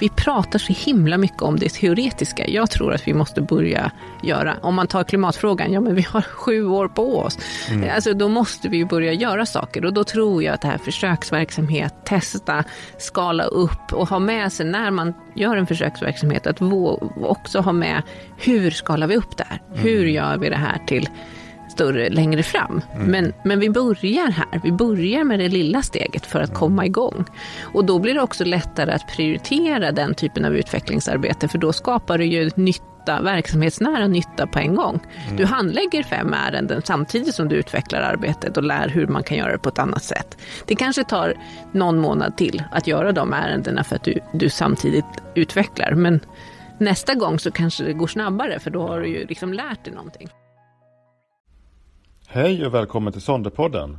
Vi pratar så himla mycket om det teoretiska. Jag tror att vi måste börja göra, om man tar klimatfrågan, ja men vi har sju år på oss. Mm. Alltså då måste vi börja göra saker och då tror jag att det här försöksverksamhet, testa, skala upp och ha med sig när man gör en försöksverksamhet, att också ha med hur skalar vi upp det här? Hur mm. gör vi det här till större längre fram. Mm. Men, men vi börjar här, vi börjar med det lilla steget för att komma igång. Och då blir det också lättare att prioritera den typen av utvecklingsarbete för då skapar du ju nytta, verksamhetsnära nytta på en gång. Mm. Du handlägger fem ärenden samtidigt som du utvecklar arbetet och lär hur man kan göra det på ett annat sätt. Det kanske tar någon månad till att göra de ärendena för att du, du samtidigt utvecklar. Men nästa gång så kanske det går snabbare för då har du ju liksom lärt dig någonting. Hej och välkommen till Sonderpodden.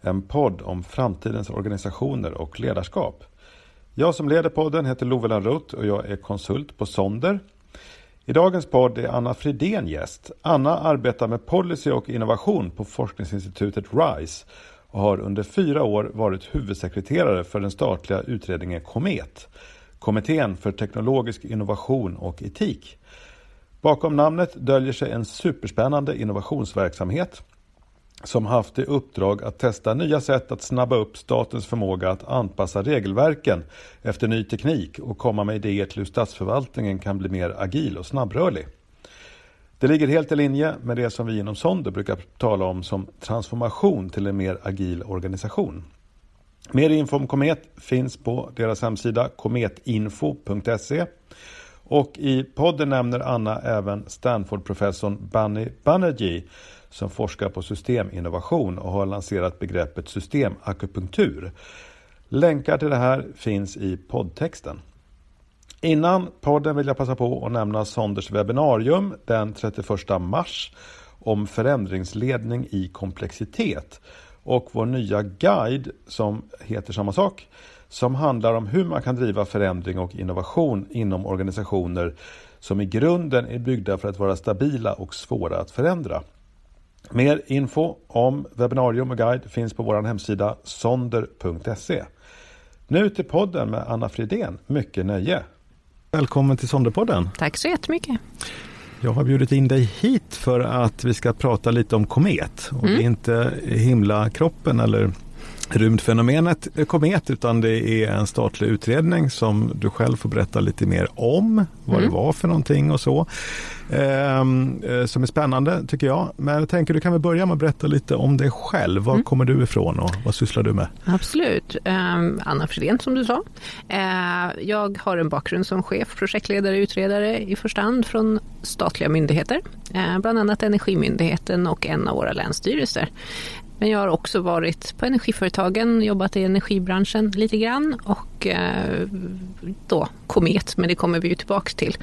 En podd om framtidens organisationer och ledarskap. Jag som leder podden heter Love Rutt och jag är konsult på Sonder. I dagens podd är Anna Fridén gäst. Anna arbetar med policy och innovation på forskningsinstitutet RISE och har under fyra år varit huvudsekreterare för den statliga utredningen Komet, Kommittén för teknologisk innovation och etik. Bakom namnet döljer sig en superspännande innovationsverksamhet som haft i uppdrag att testa nya sätt att snabba upp statens förmåga att anpassa regelverken efter ny teknik och komma med idéer till hur statsförvaltningen kan bli mer agil och snabbrörlig. Det ligger helt i linje med det som vi inom Sonder brukar tala om som transformation till en mer agil organisation. Mer info om Komet finns på deras hemsida kometinfo.se och i podden nämner Anna även Stanford-professorn Bunny Banerjee som forskar på systeminnovation och har lanserat begreppet systemakupunktur. Länkar till det här finns i poddtexten. Innan podden vill jag passa på att nämna Sonders webbinarium den 31 mars om förändringsledning i komplexitet och vår nya guide som heter samma sak som handlar om hur man kan driva förändring och innovation inom organisationer som i grunden är byggda för att vara stabila och svåra att förändra. Mer info om webbinarium och guide finns på vår hemsida sonder.se. Nu till podden med Anna Fridén. Mycket nöje! Välkommen till Sonderpodden! Tack så jättemycket! Jag har bjudit in dig hit för att vi ska prata lite om komet. Och mm. Det är inte himlakroppen eller rymdfenomenet komet utan det är en statlig utredning som du själv får berätta lite mer om vad mm. det var för någonting och så. Ehm, eh, som är spännande tycker jag. Men jag tänker du kan väl börja med att berätta lite om dig själv. Var mm. kommer du ifrån och vad sysslar du med? Absolut. Um, Anna Fridén som du sa. Uh, jag har en bakgrund som chef, projektledare, utredare i första hand från statliga myndigheter. Uh, bland annat Energimyndigheten och en av våra länsstyrelser. Men jag har också varit på energiföretagen, jobbat i energibranschen lite grann och eh, då Komet, men det kommer vi ju tillbaks till.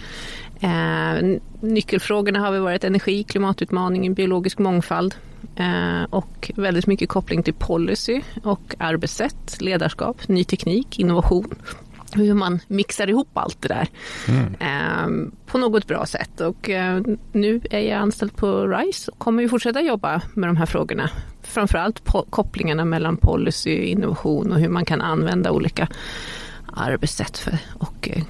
Eh, nyckelfrågorna har vi varit energi, klimatutmaningen, biologisk mångfald eh, och väldigt mycket koppling till policy och arbetssätt, ledarskap, ny teknik, innovation hur man mixar ihop allt det där mm. eh, på något bra sätt. Och eh, nu är jag anställd på RISE och kommer ju fortsätta jobba med de här frågorna. Framförallt kopplingarna mellan policy, innovation och hur man kan använda olika arbetssätt för, och eh,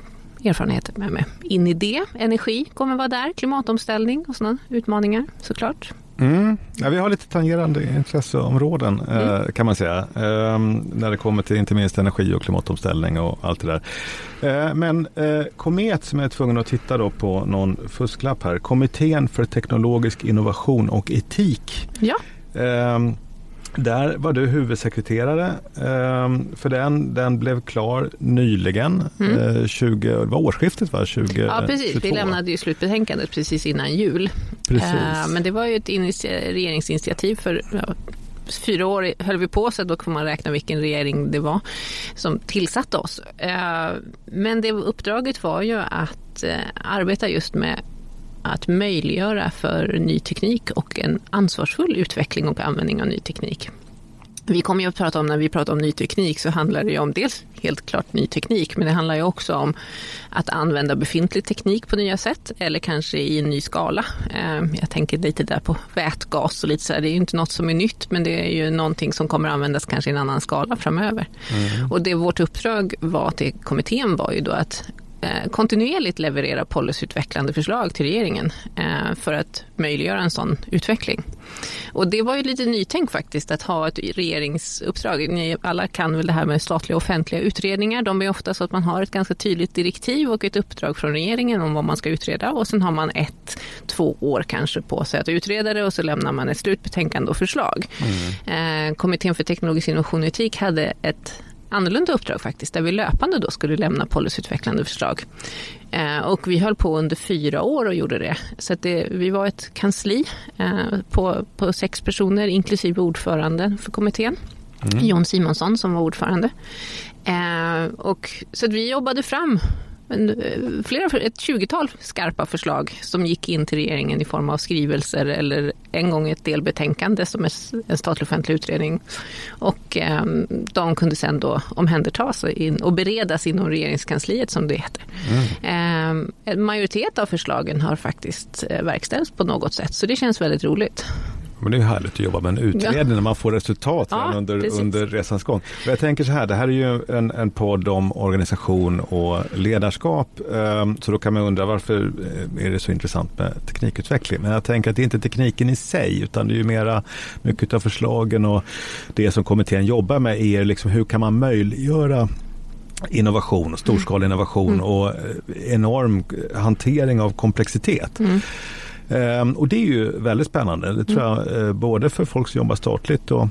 erfarenheter med mig in i det. Energi kommer vara där, klimatomställning och sådana utmaningar såklart. Mm. Ja, vi har lite tangerande intresseområden eh, mm. kan man säga. Eh, när det kommer till inte minst energi och klimatomställning och allt det där. Eh, men Komet som är tvungen att titta då på någon fusklapp här. Kommittén för teknologisk innovation och etik. Ja. Ehm, där var du huvudsekreterare eh, för den. Den blev klar nyligen, mm. eh, 20, det var årsskiftet va? 20, ja precis, 22. vi lämnade ju slutbetänkandet precis innan jul. Eh, men det var ju ett regeringsinitiativ för ja, fyra år höll vi på så då får man räkna vilken regering det var som tillsatte oss. Eh, men det uppdraget var ju att eh, arbeta just med att möjliggöra för ny teknik och en ansvarsfull utveckling och användning av ny teknik. vi kommer ju att prata om, när vi pratar om ny teknik, så handlar det ju om dels helt klart ny teknik, men det handlar ju också om att använda befintlig teknik på nya sätt, eller kanske i en ny skala. Ehm, jag tänker lite där på vätgas och lite så här, det är ju inte något som är nytt, men det är ju någonting som kommer användas kanske i en annan skala framöver. Mm. Och det vårt uppdrag var till kommittén var ju då att kontinuerligt leverera policyutvecklande förslag till regeringen eh, för att möjliggöra en sån utveckling. Och det var ju lite nytänk faktiskt att ha ett regeringsuppdrag. Ni alla kan väl det här med statliga offentliga utredningar. De är ofta så att man har ett ganska tydligt direktiv och ett uppdrag från regeringen om vad man ska utreda och sen har man ett, två år kanske på sig att utreda det och så lämnar man ett slutbetänkande och förslag. Mm. Eh, Kommittén för teknologisk innovation och etik hade ett annorlunda uppdrag faktiskt, där vi löpande då skulle lämna policyutvecklande förslag. Eh, och vi höll på under fyra år och gjorde det. Så det, vi var ett kansli eh, på, på sex personer, inklusive ordförande för kommittén. Mm. Jon Simonsson som var ordförande. Eh, och, så vi jobbade fram men, eh, flera, ett tjugotal skarpa förslag som gick in till regeringen i form av skrivelser eller en gång ett delbetänkande som är en statlig offentlig utredning. Och eh, de kunde sen då omhändertas och beredas inom regeringskansliet som det heter. Mm. Eh, en majoritet av förslagen har faktiskt eh, verkställts på något sätt så det känns väldigt roligt. Men det är härligt att jobba med en utredning ja. när man får resultat ja, under, under resans gång. jag tänker så här, det här är ju en, en podd om organisation och ledarskap. Ehm, så då kan man undra varför eh, är det så intressant med teknikutveckling? Men jag tänker att det är inte tekniken i sig utan det är ju mera mycket av förslagen och det som kommittén jobbar med är liksom hur kan man möjliggöra innovation, storskalig innovation mm. och eh, enorm hantering av komplexitet. Mm. Ehm, och det är ju väldigt spännande. Det tror jag mm. eh, både för folk som jobbar statligt och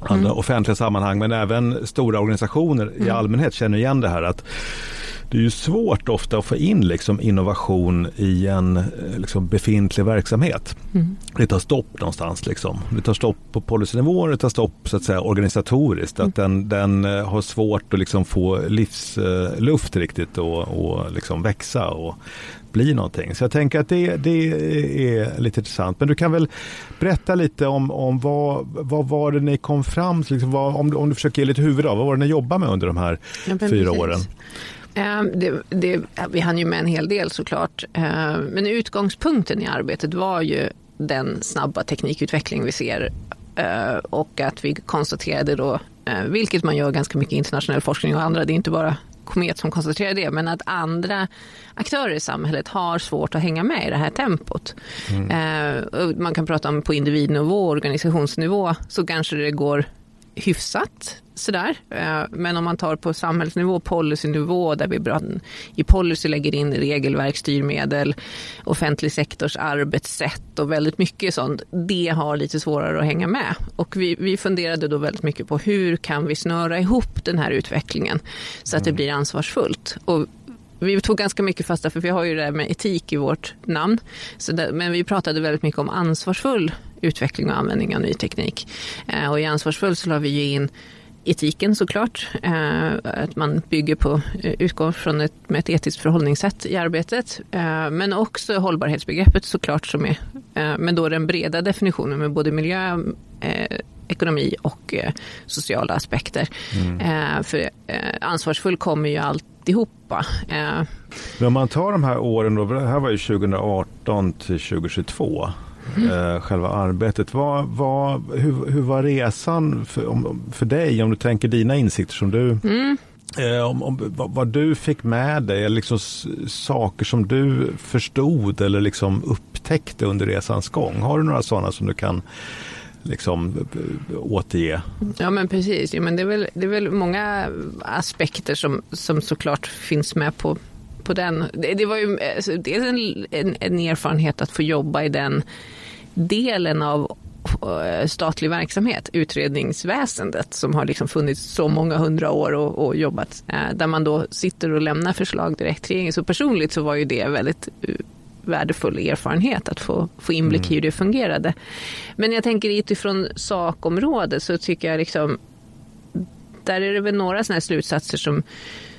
andra mm. offentliga sammanhang men även stora organisationer mm. i allmänhet känner igen det här att det är ju svårt ofta att få in liksom innovation i en eh, liksom befintlig verksamhet. Mm. Det tar stopp någonstans. Liksom. Det tar stopp på policynivå det tar stopp så att säga, organisatoriskt. Mm. Att den, den eh, har svårt att liksom få livsluft riktigt och, och liksom växa. Och bli någonting. Så jag tänker att det, det är lite intressant. Men du kan väl berätta lite om, om vad, vad var det ni kom fram till? Liksom vad, om, om du försöker ge lite huvud av, vad var det ni jobbade med under de här ja, fyra precis. åren? Ehm, det, det, vi hann ju med en hel del såklart. Ehm, men utgångspunkten i arbetet var ju den snabba teknikutveckling vi ser ehm, och att vi konstaterade då, vilket man gör ganska mycket internationell forskning och andra, det är inte bara Komet som konstaterar det, men att andra aktörer i samhället har svårt att hänga med i det här tempot. Mm. man kan prata om på individnivå och organisationsnivå så kanske det går hyfsat sådär. Eh, men om man tar på samhällsnivå, policynivå, där vi i policy lägger in regelverk, styrmedel, offentlig sektors arbetssätt och väldigt mycket sånt. Det har lite svårare att hänga med. Och vi, vi funderade då väldigt mycket på hur kan vi snöra ihop den här utvecklingen så att det mm. blir ansvarsfullt. Och vi tog ganska mycket fasta, för vi har ju det här med etik i vårt namn. Så det, men vi pratade väldigt mycket om ansvarsfull utveckling och användning av ny teknik. Eh, och i ansvarsfull så la vi ju in etiken såklart. Eh, att man bygger på, eh, utgår från ett, med ett etiskt förhållningssätt i arbetet. Eh, men också hållbarhetsbegreppet såklart som är, eh, men då den breda definitionen med både miljö, eh, ekonomi och eh, sociala aspekter. Mm. för ansvarsfull kommer ju alltihopa. Men om man tar de här åren, då, det här var ju 2018 till 2022 mm. själva arbetet. Vad, vad, hur, hur var resan för, om, för dig, om du tänker dina insikter som du mm. Eh, om, om, vad, vad, du fick med dig, eller liksom saker som du förstod eller liksom upptäckte under resans gång. Har du några sådana som du kan liksom återge? Ja men precis, ja, men det, är väl, det är väl många aspekter som, som såklart finns med på, på den. Det, det var ju alltså, dels en, en, en erfarenhet att få jobba i den delen av eh, statlig verksamhet, utredningsväsendet som har liksom funnits så många hundra år och, och jobbat, eh, där man då sitter och lämnar förslag direkt till regeringen. Så personligt så var ju det väldigt eh, värdefull erfarenhet att få, få inblick i hur det fungerade. Men jag tänker utifrån sakområdet så tycker jag liksom, där är det väl några sådana här slutsatser som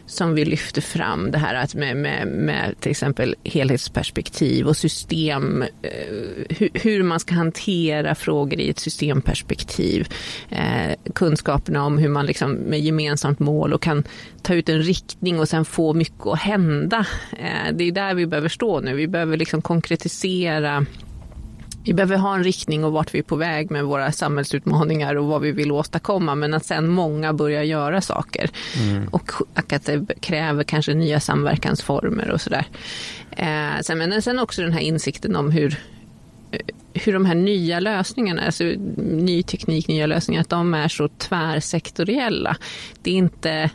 som vi lyfter fram. Det här att med, med, med till exempel helhetsperspektiv och system, eh, hur, hur, man ska hantera frågor i ett systemperspektiv. Eh, kunskaperna om hur man liksom med gemensamt mål och kan ta ut en riktning och sen få mycket att hända. Eh, det är där vi behöver stå nu. Vi behöver liksom konkretisera vi behöver ha en riktning och vart vi är på väg med våra samhällsutmaningar och vad vi vill åstadkomma. Men att sen många börjar göra saker. Mm. Och att det kräver kanske nya samverkansformer och sådär. Eh, sen, men sen också den här insikten om hur, hur de här nya lösningarna, alltså ny teknik, nya lösningar, att de är så tvärsektoriella. Det är inte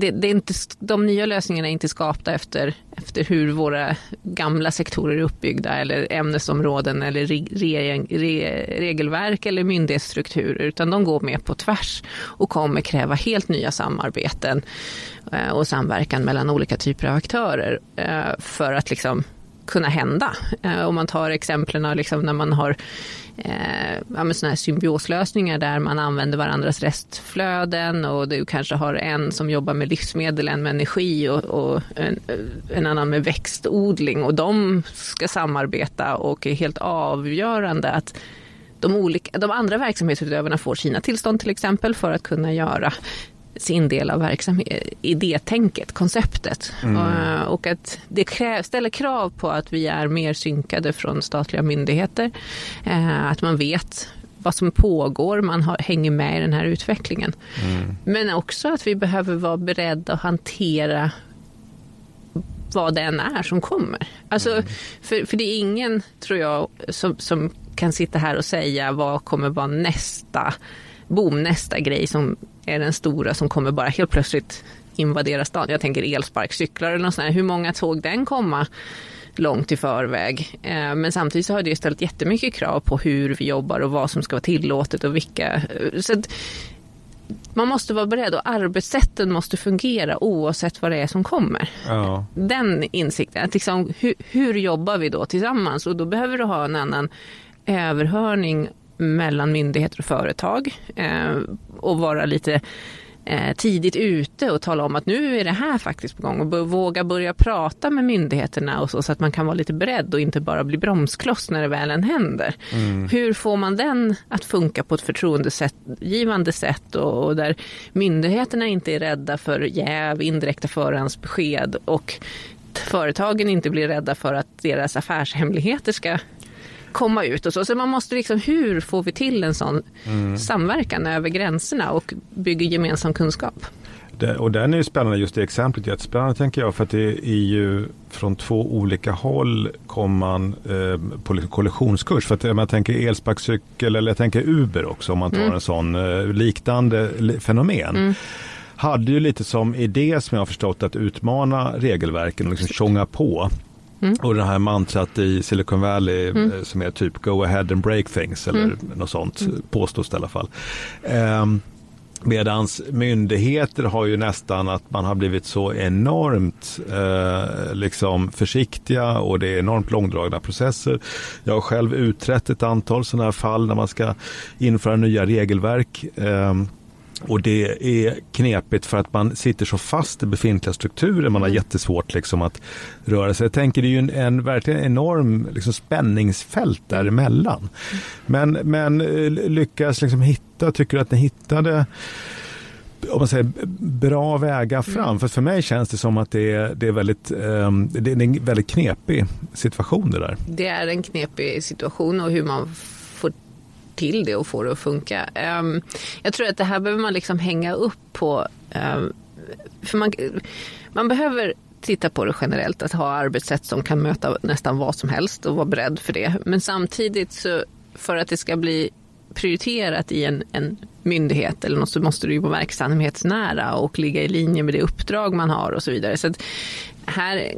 det, det, är inte, de nya lösningarna är inte skapta efter, efter hur våra gamla sektorer är uppbyggda eller ämnesområden eller re, re, re, regelverk eller myndighetsstrukturer utan de går med på tvärs och kommer kräva helt nya samarbeten eh, och samverkan mellan olika typer av aktörer eh, för att liksom kunna hända. Eh, om man tar exemplen liksom när man har eh, ja, såna här symbioslösningar där man använder varandras restflöden och du kanske har en som jobbar med livsmedel, en med energi och, och en, en, annan med växtodling och de ska samarbeta och är helt avgörande att de, olika, de andra verksamhetsutövarna får sina tillstånd till exempel för att kunna göra sin del av verksamhet, idétänket, konceptet. Mm. Och, och, att det ställer krav på att vi är mer synkade från statliga myndigheter. Eh, att man vet vad som pågår, man har, hänger med i den här utvecklingen. Mm. Men också att vi behöver vara beredda att hantera vad det än är som kommer. Alltså, mm. för, för det är ingen, tror jag, som, som kan sitta här och säga vad kommer vara nästa boom, nästa grej som är den stora som kommer bara helt plötsligt invadera stan. Jag tänker elsparkcyklar eller något sånt här. Hur många såg den komma långt i förväg? Eh, men samtidigt så har det ställt jättemycket krav på hur vi jobbar och vad som ska vara tillåtet och vilka. Så man måste vara beredd och arbetssätten måste fungera oavsett vad det är som kommer. Ja. Den insikten, att liksom, hur, hur jobbar vi då tillsammans? Och då behöver du ha en annan överhörning mellan myndigheter och företag eh, och vara lite eh, tidigt ute och tala om att nu är det här faktiskt på gång och våga börja prata med myndigheterna och så, så att man kan vara lite beredd och inte bara bli bromskloss när det väl än händer. Mm. Hur får man den att funka på ett förtroendegivande sätt och, och där myndigheterna inte är rädda för jäv, indirekta förhandsbesked och företagen inte blir rädda för att deras affärshemligheter ska komma ut och så. Så man måste liksom, hur får vi till en sån mm. samverkan över gränserna och bygger gemensam kunskap? Det, och den är ju spännande, just det exemplet jättespännande tänker jag, för att det är ju från två olika håll kommer man eh, på kollisionskurs. För att jag tänker elsparkcykel eller jag tänker Uber också om man tar mm. en sån eh, liknande fenomen. Mm hade ju lite som idé som jag har förstått att utmana regelverken och liksom tjonga på. Mm. Och det här mantrat i Silicon Valley mm. Eh, som är typ go ahead and break things eller mm. något sånt mm. påstås det i alla fall. Um, Medans myndigheter har ju nästan att man har blivit så enormt eh, liksom försiktiga och det är enormt långdragna processer. Jag har själv utrett ett antal sådana här fall när man ska införa nya regelverk. Eh, och det är knepigt för att man sitter så fast i befintliga strukturer. Man har mm. jättesvårt liksom att röra sig. Jag tänker det är ju en, en verkligen enorm liksom spänningsfält däremellan. Men, men eh, lyckas liksom hitta, tycker du att ni hittade om man säger, bra vägar fram. Mm. För för mig känns det som att det är, det är, väldigt, um, det är en väldigt knepig situation det där. Det är en knepig situation och hur man till det och få det att funka. Um, jag tror att det här behöver man liksom hänga upp på. Um, för man, man behöver titta på det generellt, att ha arbetssätt som kan möta nästan vad som helst och vara beredd för det. Men samtidigt så för att det ska bli prioriterat i en, en myndighet eller något så måste det ju vara verksamhetsnära och ligga i linje med det uppdrag man har och så vidare. Så här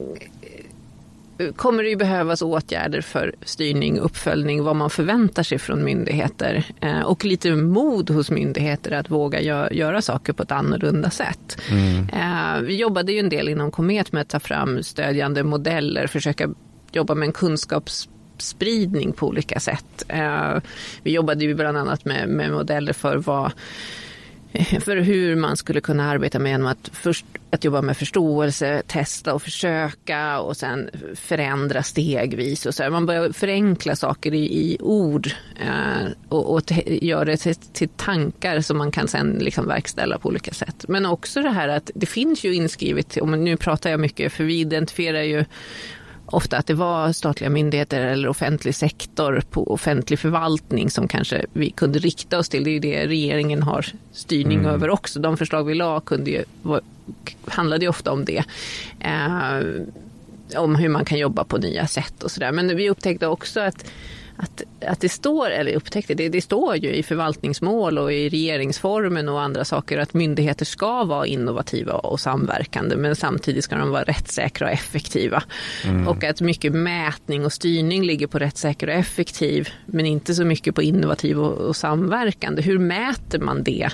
kommer det ju behövas åtgärder för styrning, uppföljning, vad man förväntar sig från myndigheter eh, och lite mod hos myndigheter att våga göra saker på ett annorlunda sätt. Mm. Eh, vi jobbade ju en del inom Komet med att ta fram stödjande modeller, försöka jobba med en kunskapsspridning på olika sätt. Eh, vi jobbade ju bland annat med, med modeller för vad för hur man skulle kunna arbeta med genom att först att jobba med förståelse, testa och försöka och sen förändra stegvis. Och så Man börjar förenkla saker i, i ord eh, och, och göra det till, till, tankar som man kan sen liksom verkställa på olika sätt. Men också det här att det finns ju inskrivet, och nu pratar jag mycket för vi identifierar ju ofta att det var statliga myndigheter eller offentlig sektor på offentlig förvaltning som kanske vi kunde rikta oss till. Det är ju det regeringen har styrning mm. över också. De förslag vi la kunde ju, handlade ju ofta om det. Eh, om hur man kan jobba på nya sätt och sådär. Men vi upptäckte också att att, att det står, eller upptäckte, det, det står ju i förvaltningsmål och i regeringsformen och andra saker att myndigheter ska vara innovativa och samverkande men samtidigt ska de vara rättssäkra och effektiva. Mm. Och att mycket mätning och styrning ligger på rättssäker och effektiv men inte så mycket på innovativ och, och samverkande. Hur mäter man det?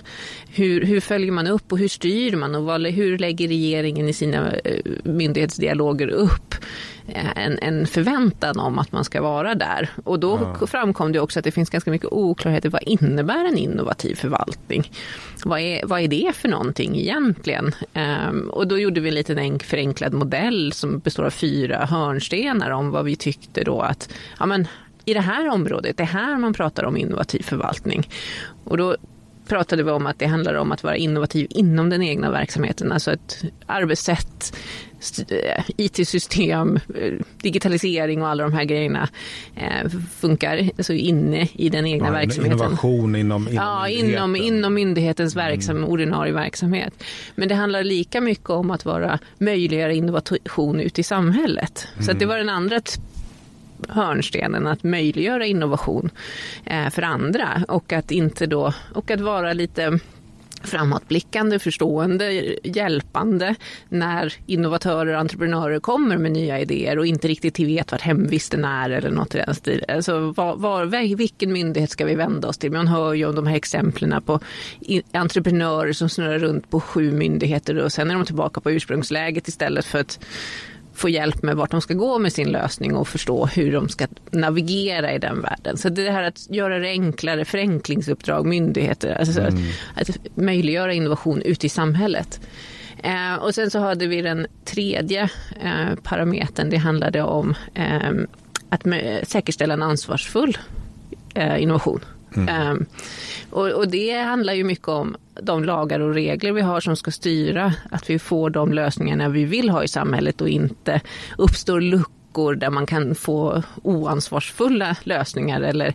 Hur, hur följer man upp och hur styr man och vad, hur lägger regeringen i sina eh, myndighetsdialoger upp? En, en förväntan om att man ska vara där. Och då ja. framkom det också att det finns ganska mycket oklarheter. Vad innebär en innovativ förvaltning? Vad är, vad är det för någonting egentligen? Um, och då gjorde vi en liten förenklad modell som består av fyra hörnstenar om vad vi tyckte då att ja, men, i det här området, det är här man pratar om innovativ förvaltning. Och då pratade vi om att det handlar om att vara innovativ inom den egna verksamheten, alltså ett arbetssätt, Eh, IT-system, eh, digitalisering och alla de här grejerna eh, funkar alltså inne i den egna ja, verksamheten. Innovation inom, inom ja, inom, inom myndighetens verksam, mm. ordinarie verksamhet. Men det handlar lika mycket om att vara möjliggöra innovation ute i samhället. Mm. Så det var den andra hörnstenen att möjliggöra innovation eh, för andra och att inte då och att vara lite framåtblickande, förstående, hjälpande när innovatörer och entreprenörer kommer med nya idéer och inte riktigt vet vart hemvisten är eller något i den stilen. Alltså, var, var, vilken myndighet ska vi vända oss till? Man hör ju om de här exemplen på entreprenörer som snurrar runt på sju myndigheter och sen är de tillbaka på ursprungsläget istället för att få hjälp med vart de ska gå med sin lösning och förstå hur de ska navigera i den världen. Så det här att göra det enklare, förenklingsuppdrag, myndigheter, alltså mm. att, att möjliggöra innovation ute i samhället. Eh, och sen så hade vi den tredje eh, parametern, det handlade om eh, att säkerställa en ansvarsfull eh, innovation. Mm. Um, och, och, det handlar ju mycket om de lagar och regler vi har som ska styra att vi får de lösningarna vi vill ha i samhället och inte uppstår luckor där man kan få oansvarsfulla lösningar eller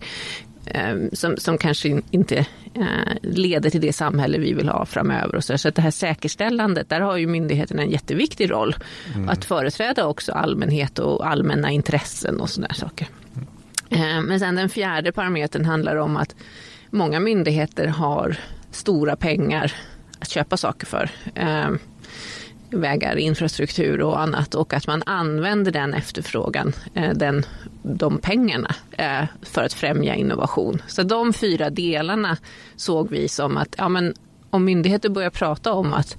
um, som, som kanske inte uh, leder till det samhälle vi vill ha framöver. Och så. så det här säkerställandet, där har ju myndigheterna en jätteviktig roll. Mm. Att företräda också allmänhet och allmänna intressen och sådana saker. Eh, men sen den fjärde parametern handlar om att många myndigheter har stora pengar att köpa saker för. Ehm, vägar, infrastruktur och annat och att man använder den efterfrågan, eh, den, de pengarna eh, för att främja innovation. Så de fyra delarna såg vi som att ja, men om myndigheter börjar prata om att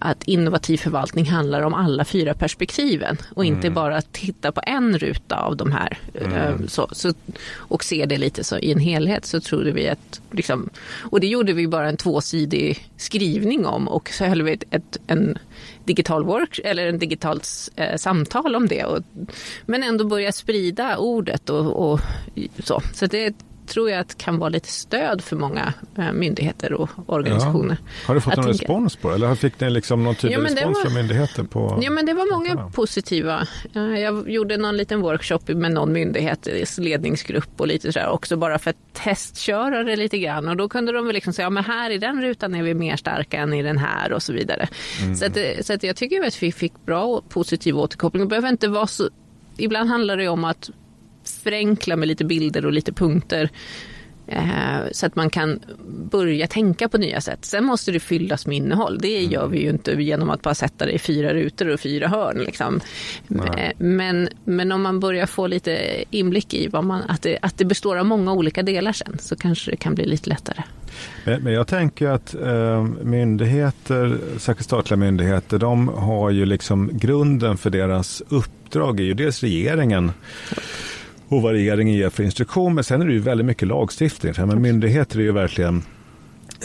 att innovativ förvaltning handlar om alla fyra perspektiven och inte mm. bara titta på en ruta av de här mm. Eh, så, så, och se det lite så i en helhet så trodde vi att, liksom, och det gjorde vi bara en tvåsidig skrivning om och så höll vi ett, ett en digital work eller en digitalt eh, samtal om det. Och, men ändå börja sprida ordet och, och så. Så det tror jag att kan vara lite stöd för många eh, myndigheter och organisationer. Ja. Har du fått någon tänka... respons på det? Eller fick ni liksom någon tydlig ja, respons var... från myndigheter? På... Ja, men det var många ja. positiva. Jag gjorde någon liten workshop med någon myndighets ledningsgrupp och lite sådär också bara för att testköra det lite grann. Och då kunde de väl liksom säga, ja men här i den rutan är vi mer starka än i den här och så vidare. Mm. Så, att, så att jag tycker att vi fick bra och positiv återkoppling. Det behöver inte vara så Ibland handlar det om att förenkla med lite bilder och lite punkter eh, så att man kan börja tänka på nya sätt. Sen måste det fyllas med innehåll. Det mm. gör vi ju inte genom att bara sätta det i fyra rutor och fyra hörn. Liksom. Eh, men, men om man börjar få lite inblick i vad man, att, det, att det består av många olika delar sen så kanske det kan bli lite lättare. Men, men jag tänker att eh, myndigheter, särskilt statliga myndigheter, de har ju liksom grunden för deras uppdrag är ju dels regeringen och vad regeringen ger för instruktion. Men sen är det ju väldigt mycket lagstiftning. Men myndigheter är ju verkligen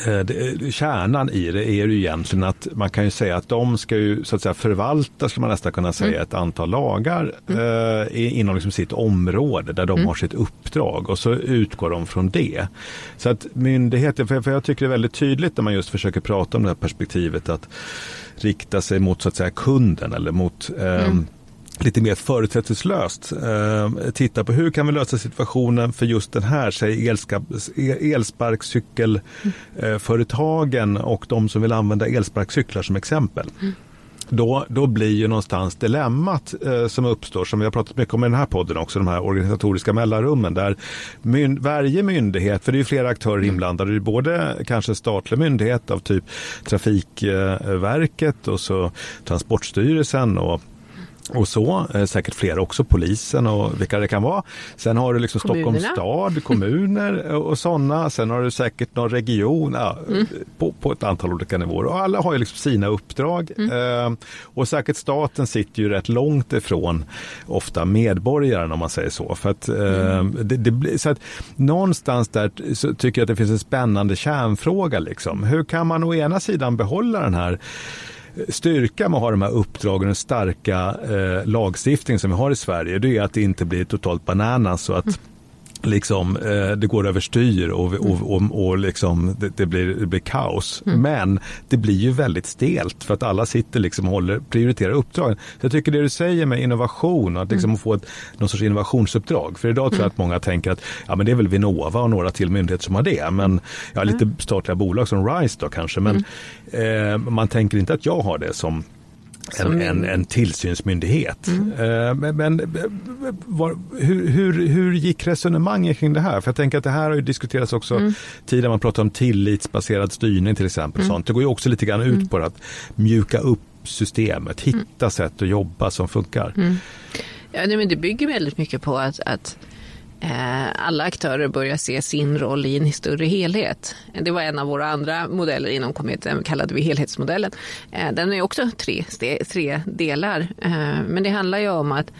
det, kärnan i det är ju egentligen att man kan ju säga att de ska ju så att säga förvalta, ska man nästan kunna säga, mm. ett antal lagar mm. eh, inom liksom sitt område där de mm. har sitt uppdrag och så utgår de från det. Så att myndigheter, för, för jag tycker det är väldigt tydligt när man just försöker prata om det här perspektivet att rikta sig mot så att säga kunden eller mot eh, lite mer förutsättningslöst eh, titta på hur kan vi lösa situationen för just den här, säg elsparkcykelföretagen och de som vill använda elsparkcyklar som exempel. Mm. Då, då blir ju någonstans dilemmat eh, som uppstår, som vi har pratat mycket om i den här podden också, de här organisatoriska mellanrummen där myn, varje myndighet, för det är ju flera aktörer mm. inblandade, det är både kanske statlig myndighet av typ Trafikverket och så Transportstyrelsen och och så, eh, säkert fler också, polisen och vilka det kan vara. Sen har du liksom Stockholms stad, kommuner och sådana. Sen har du säkert någon region ja, mm. på, på, ett antal olika nivåer. Och alla har ju liksom sina uppdrag. Mm. Eh, och säkert staten sitter ju rätt långt ifrån ofta medborgaren om man säger så. För att, eh, mm. det, det, så att någonstans där så tycker jag att det finns en spännande kärnfråga. Liksom. Hur kan man å ena sidan behålla den här styrka med att ha de här uppdragen, den starka eh, lagstiftning som vi har i Sverige, det är att det inte blir totalt bananas så att mm liksom, eh, det går överstyr och, och, och, och liksom, det, det, blir, det blir kaos. Mm. Men det blir ju väldigt stelt för att alla sitter liksom och håller, prioriterar uppdragen. Så jag tycker det du säger med innovation, att liksom mm. få ett, någon sorts innovationsuppdrag. För idag tror jag mm. att många tänker att ja, men det är väl Vinnova och några till myndigheter som har det. Men ja, lite mm. statliga bolag som RISE då kanske. Men mm. eh, man tänker inte att jag har det som en, en, en, tillsynsmyndighet. Mm. Eh, men, men var, hur, hur, hur gick resonemanget kring det här? För jag tänker att det här har ju diskuterats också mm. tidigare, man pratar om tillitsbaserad styrning till exempel. Mm. Sånt. Det går ju också lite grann ut mm. på att mjuka upp systemet, hitta mm. sätt att jobba som funkar. Mm. Ja, men det bygger väldigt mycket på att, att Eh, Eh, alla aktörer börjar se sin roll i en större helhet. Det var en av våra andra modeller inom Comet, kallade vi helhetsmodellen. Eh, den är också tre, tre delar, eh, men det handlar ju om att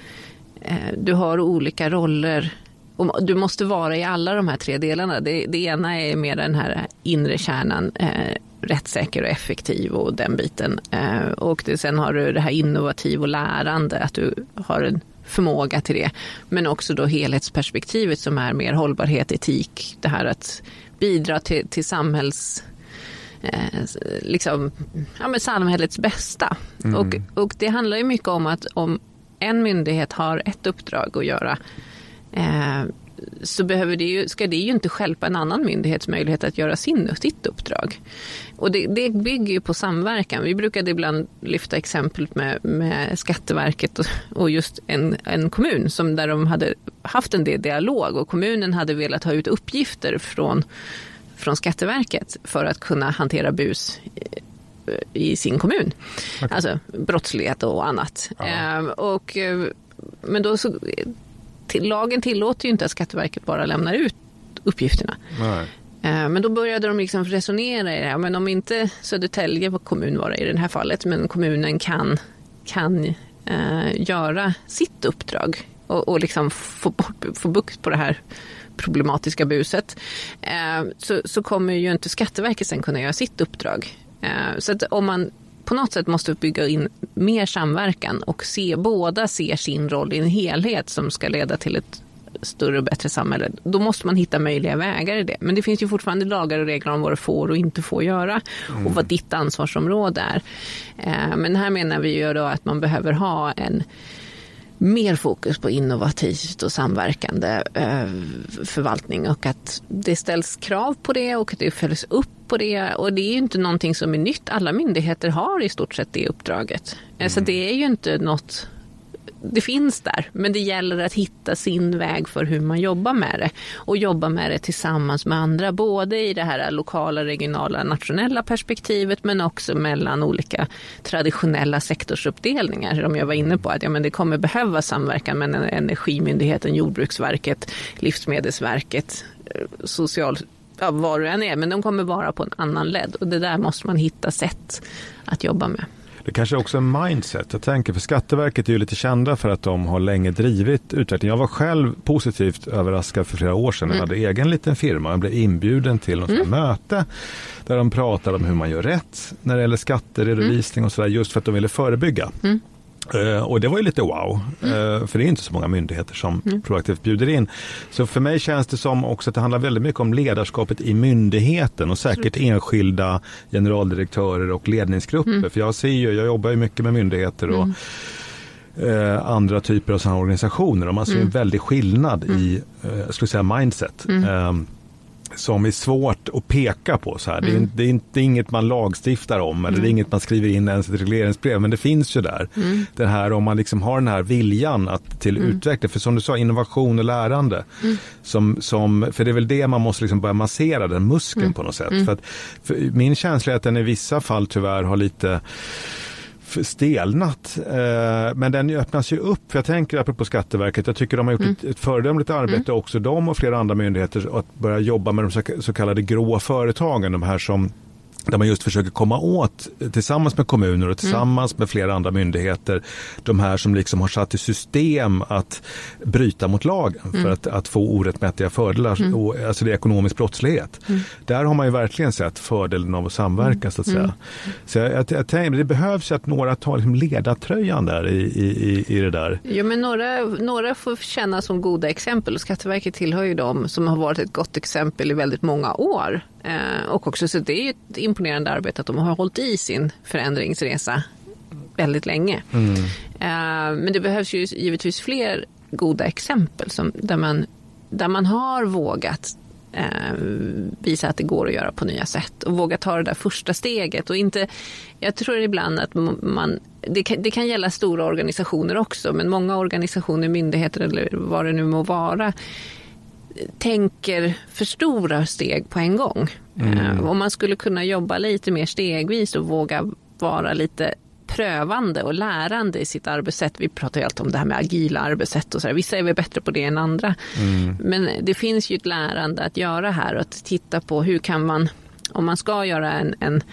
du har olika roller och du måste vara i alla de här tre delarna. Det, det ena är mer den här inre kärnan, rättssäker och effektiv och den biten. och det, sen har du det här innovativ och lärande, att du har en förmåga till det. Men också då helhetsperspektivet som är mer hållbarhet, etik, det här att bidra till, till samhälls eh, liksom, ja, men samhällets bästa. Mm. Och, och det handlar ju mycket om att om en myndighet har ett uppdrag att göra eh, så behöver det ju, ska det ju inte skälpa en annan myndighets möjlighet att göra sin, sitt uppdrag. Och det, det bygger ju på samverkan. Vi brukade ibland lyfta exempel med, med Skatteverket och, och just en, en kommun som där de hade haft en del dialog och kommunen hade velat ha ut uppgifter från, från Skatteverket för att kunna hantera bus i sin kommun. Okay. Alltså brottslighet och annat. Ehm, och, eh, men då så, till, lagen tillåter ju inte att Skatteverket bara lämnar ut uppgifterna. Nej. Eh, men då började de liksom resonera i det här, men om inte Södertälje kommun var det i det här fallet, men kommunen kan, kan eh, göra sitt uppdrag och, och liksom få, bort, få bukt på det här problematiska buset, eh, så, så kommer ju inte Skatteverket sen kunna göra sitt uppdrag. Eh, så att om man på något sätt måste bygga in mer samverkan och se, båda ser sin roll i en helhet som ska leda till ett större och bättre samhälle. Då måste man hitta möjliga vägar i det. Men det finns ju fortfarande lagar och regler om vad du får och inte får göra mm. och vad ditt ansvarsområde är. Eh, men här menar vi ju då att man behöver ha en mer fokus på innovativt och samverkande eh, förvaltning och att det ställs krav på det och det följs upp på det. Och det är ju inte någonting som är nytt. Alla myndigheter har i stort sett det uppdraget. Mm. Så det är ju inte något det finns där, men det gäller att hitta sin väg för hur man jobbar med det. Och jobba med det tillsammans med andra, både i det här lokala, regionala, nationella perspektivet men också mellan olika traditionella sektorsuppdelningar. Som jag var inne på att ja, men det kommer behöva samverkan mellan Energimyndigheten, Jordbruksverket, Livsmedelsverket, eh, social ja, vad det än är, men de kommer vara på en annan led och det där måste man hitta sätt att jobba med. Det kanske också är mindset. Jag tänker, för Skatteverket är ju lite kända för att de har länge drivit utveckling. Jag var själv positivt överraskad för flera år sedan. Jag mm. hade egen liten firma. Jag blev inbjuden till något mm. möte där de pratade om hur man gör rätt när det gäller skatteredovisning mm. och sådär just för att de ville förebygga. Mm. Uh, och det var ju lite wow, uh, för det är inte så många myndigheter som mm. proaktivt bjuder in. Så för mig känns det som också att det handlar väldigt mycket om ledarskapet i myndigheten och säkert mm. enskilda generaldirektörer och ledningsgrupper. Mm. För jag ser ju, jag jobbar ju mycket med myndigheter och uh, andra typer av sådana organisationer och man ser en mm. väldig skillnad i, jag skulle säga mindset. Um, som är svårt att peka på. Så här. Mm. Det, är, mm. det, är, inte inget man lagstiftar om eller mm. det är inget man skriver in ens i ett regleringsbrev men det finns ju där. Mm. Det här om man liksom har den här viljan att, till mm. utveckling. För som du sa, innovation och lärande. Mm. Som, som, för det är väl det man måste liksom börja massera, den muskeln mm. på något sätt. För att, för min känsla är att den i vissa fall tyvärr har lite stelnat. Eh, men den öppnas ju upp. Jag tänker apropå Skatteverket, jag tycker de har gjort mm. ett, ett föredömligt arbete mm. också de och flera andra myndigheter att börja jobba med de så kallade grå företagen. De här som där man just försöker komma åt, tillsammans med kommuner och tillsammans mm. med flera andra myndigheter, de här som liksom har satt i system att bryta mot lagen mm. för att, att, få orättmätiga fördelar, mm. och, alltså det är ekonomisk brottslighet. Mm. Där har man ju verkligen sett fördelen av att samverka så att säga. Mm. Så jag, jag, jag tänker, det behövs att några tar liksom ledartröjan där i, i, i det där. Ja, men några, några får känna som goda exempel och Skatteverket tillhör ju dem som har varit ett gott exempel i väldigt många år. Eh, och också så det är ett imponerande arbete att de har hållit i sin förändringsresa väldigt länge. Mm. Eh, men det behövs ju givetvis fler goda exempel som, där, man, där man har vågat eh, visa att det går att göra på nya sätt och våga ta det där första steget. Och inte, jag tror ibland att man, det kan, det kan gälla stora organisationer också, men många organisationer, myndigheter eller vad det nu må vara, tänker för stora steg på en gång. Mm. Eh, om man skulle kunna jobba lite mer stegvis och våga vara lite prövande och lärande i sitt arbetssätt. Vi pratar ju alltid om det här med agila arbetssätt och så där. Vissa är väl bättre på det än andra. Mm. Men det finns ju ett lärande att göra här och att titta på hur kan man, om man ska göra en, en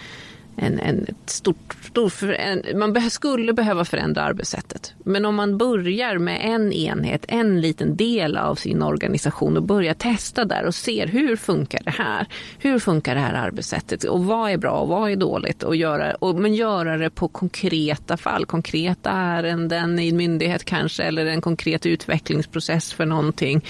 en, en stort, stor för, en, man be, skulle behöva förändra arbetssättet. Men om man börjar med en enhet, en liten del av sin organisation och börjar testa där och ser hur funkar det här? Hur funkar det här arbetssättet? Och vad är bra och vad är dåligt? Och göra, och, men göra det på konkreta fall, konkreta ärenden i en myndighet kanske eller en konkret utvecklingsprocess för någonting.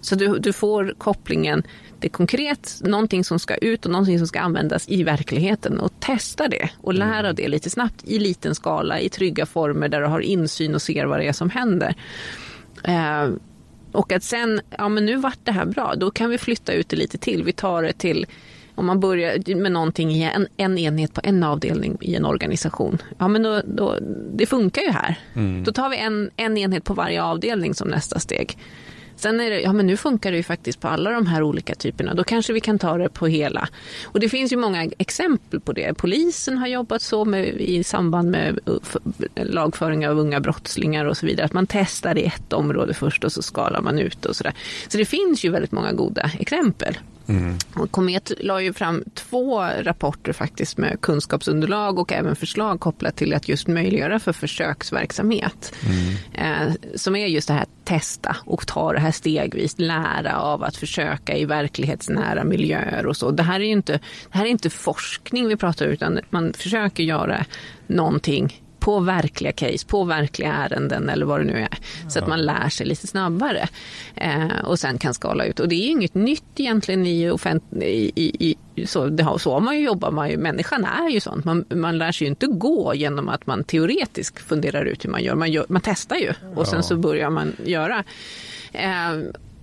Så du, du får kopplingen det är konkret, någonting som ska ut och någonting som ska användas i verkligheten och testa det och lära mm. det lite snabbt i liten skala i trygga former där du har insyn och ser vad det är som händer. Eh, och att sen, ja men nu vart det här bra, då kan vi flytta ut det lite till. Vi tar det till om man börjar med någonting i en, en enhet på en avdelning i en organisation, ja men då, då det funkar ju här. Mm. Då tar vi en, en enhet på varje avdelning som nästa steg. Sen är det, ja men nu funkar det ju faktiskt på alla de här olika typerna. Då kanske vi kan ta det på hela. Och det finns ju många exempel på det. Polisen har jobbat så med, i samband med uh, lagföring av unga brottslingar och så vidare. Att man testar i ett område först och så skalar man ut och sådär. Så det finns ju väldigt många goda exempel. Mm. Komet la ju fram två rapporter faktiskt med kunskapsunderlag och även förslag kopplat till att just möjliggöra för försöksverksamhet. Mm. Eh, som är just det här testa och ta det här stegvis, lära av att försöka i verklighetsnära miljöer och så. Det här är ju inte, det här är inte forskning vi pratar utan man försöker göra någonting på verkliga case, på verkliga ärenden eller vad det nu är. Så att man lär sig lite snabbare eh, och sen kan skala ut. Och det är inget nytt egentligen i offentlig... I, i, i, så, det har, så har man ju jobbat, man ju, människan är ju sånt. Man, man lär sig ju inte gå genom att man teoretiskt funderar ut hur man gör. Man, gör, man testar ju och sen så börjar man göra. Eh,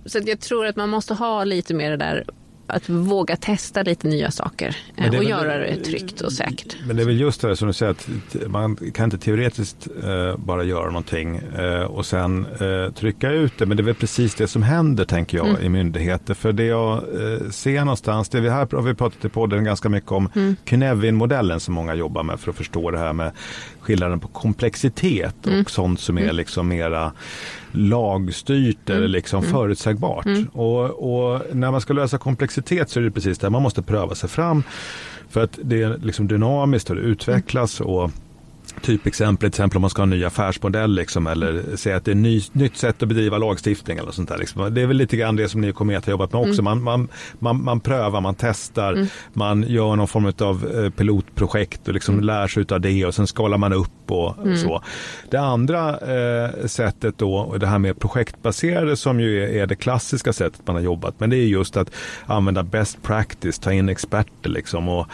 så jag tror att man måste ha lite mer det där att våga testa lite nya saker och väl, göra det tryggt och säkert. Men det är väl just det som du säger att man kan inte teoretiskt eh, bara göra någonting eh, och sen eh, trycka ut det. Men det är väl precis det som händer tänker jag mm. i myndigheter. För det jag eh, ser någonstans, det vi här har vi pratat i podden ganska mycket om mm. Knevin-modellen som många jobbar med för att förstå det här med skillnaden på komplexitet mm. och sånt som är mm. liksom mera lagstyrt mm. eller liksom mm. förutsägbart. Mm. Och, och, när man ska lösa komplexitet så är det precis det, man måste pröva sig fram. För att det är liksom dynamiskt och det utvecklas och typexempel, till exempel om man ska ha en ny affärsmodell liksom, eller säga att det är ett ny, nytt sätt att bedriva lagstiftning eller sånt där. Liksom. Det är väl lite grann det som ni kommer att ha jobbat med också. Mm. Man, man, man, man, prövar, man testar, mm. man gör någon form av eh, pilotprojekt och liksom mm. lär sig av det och sen skalar man upp och, mm. så. Det andra eh, sättet då, det här med projektbaserade som ju är, är, det klassiska sättet man har jobbat, men det är just att använda best practice, ta in experter liksom och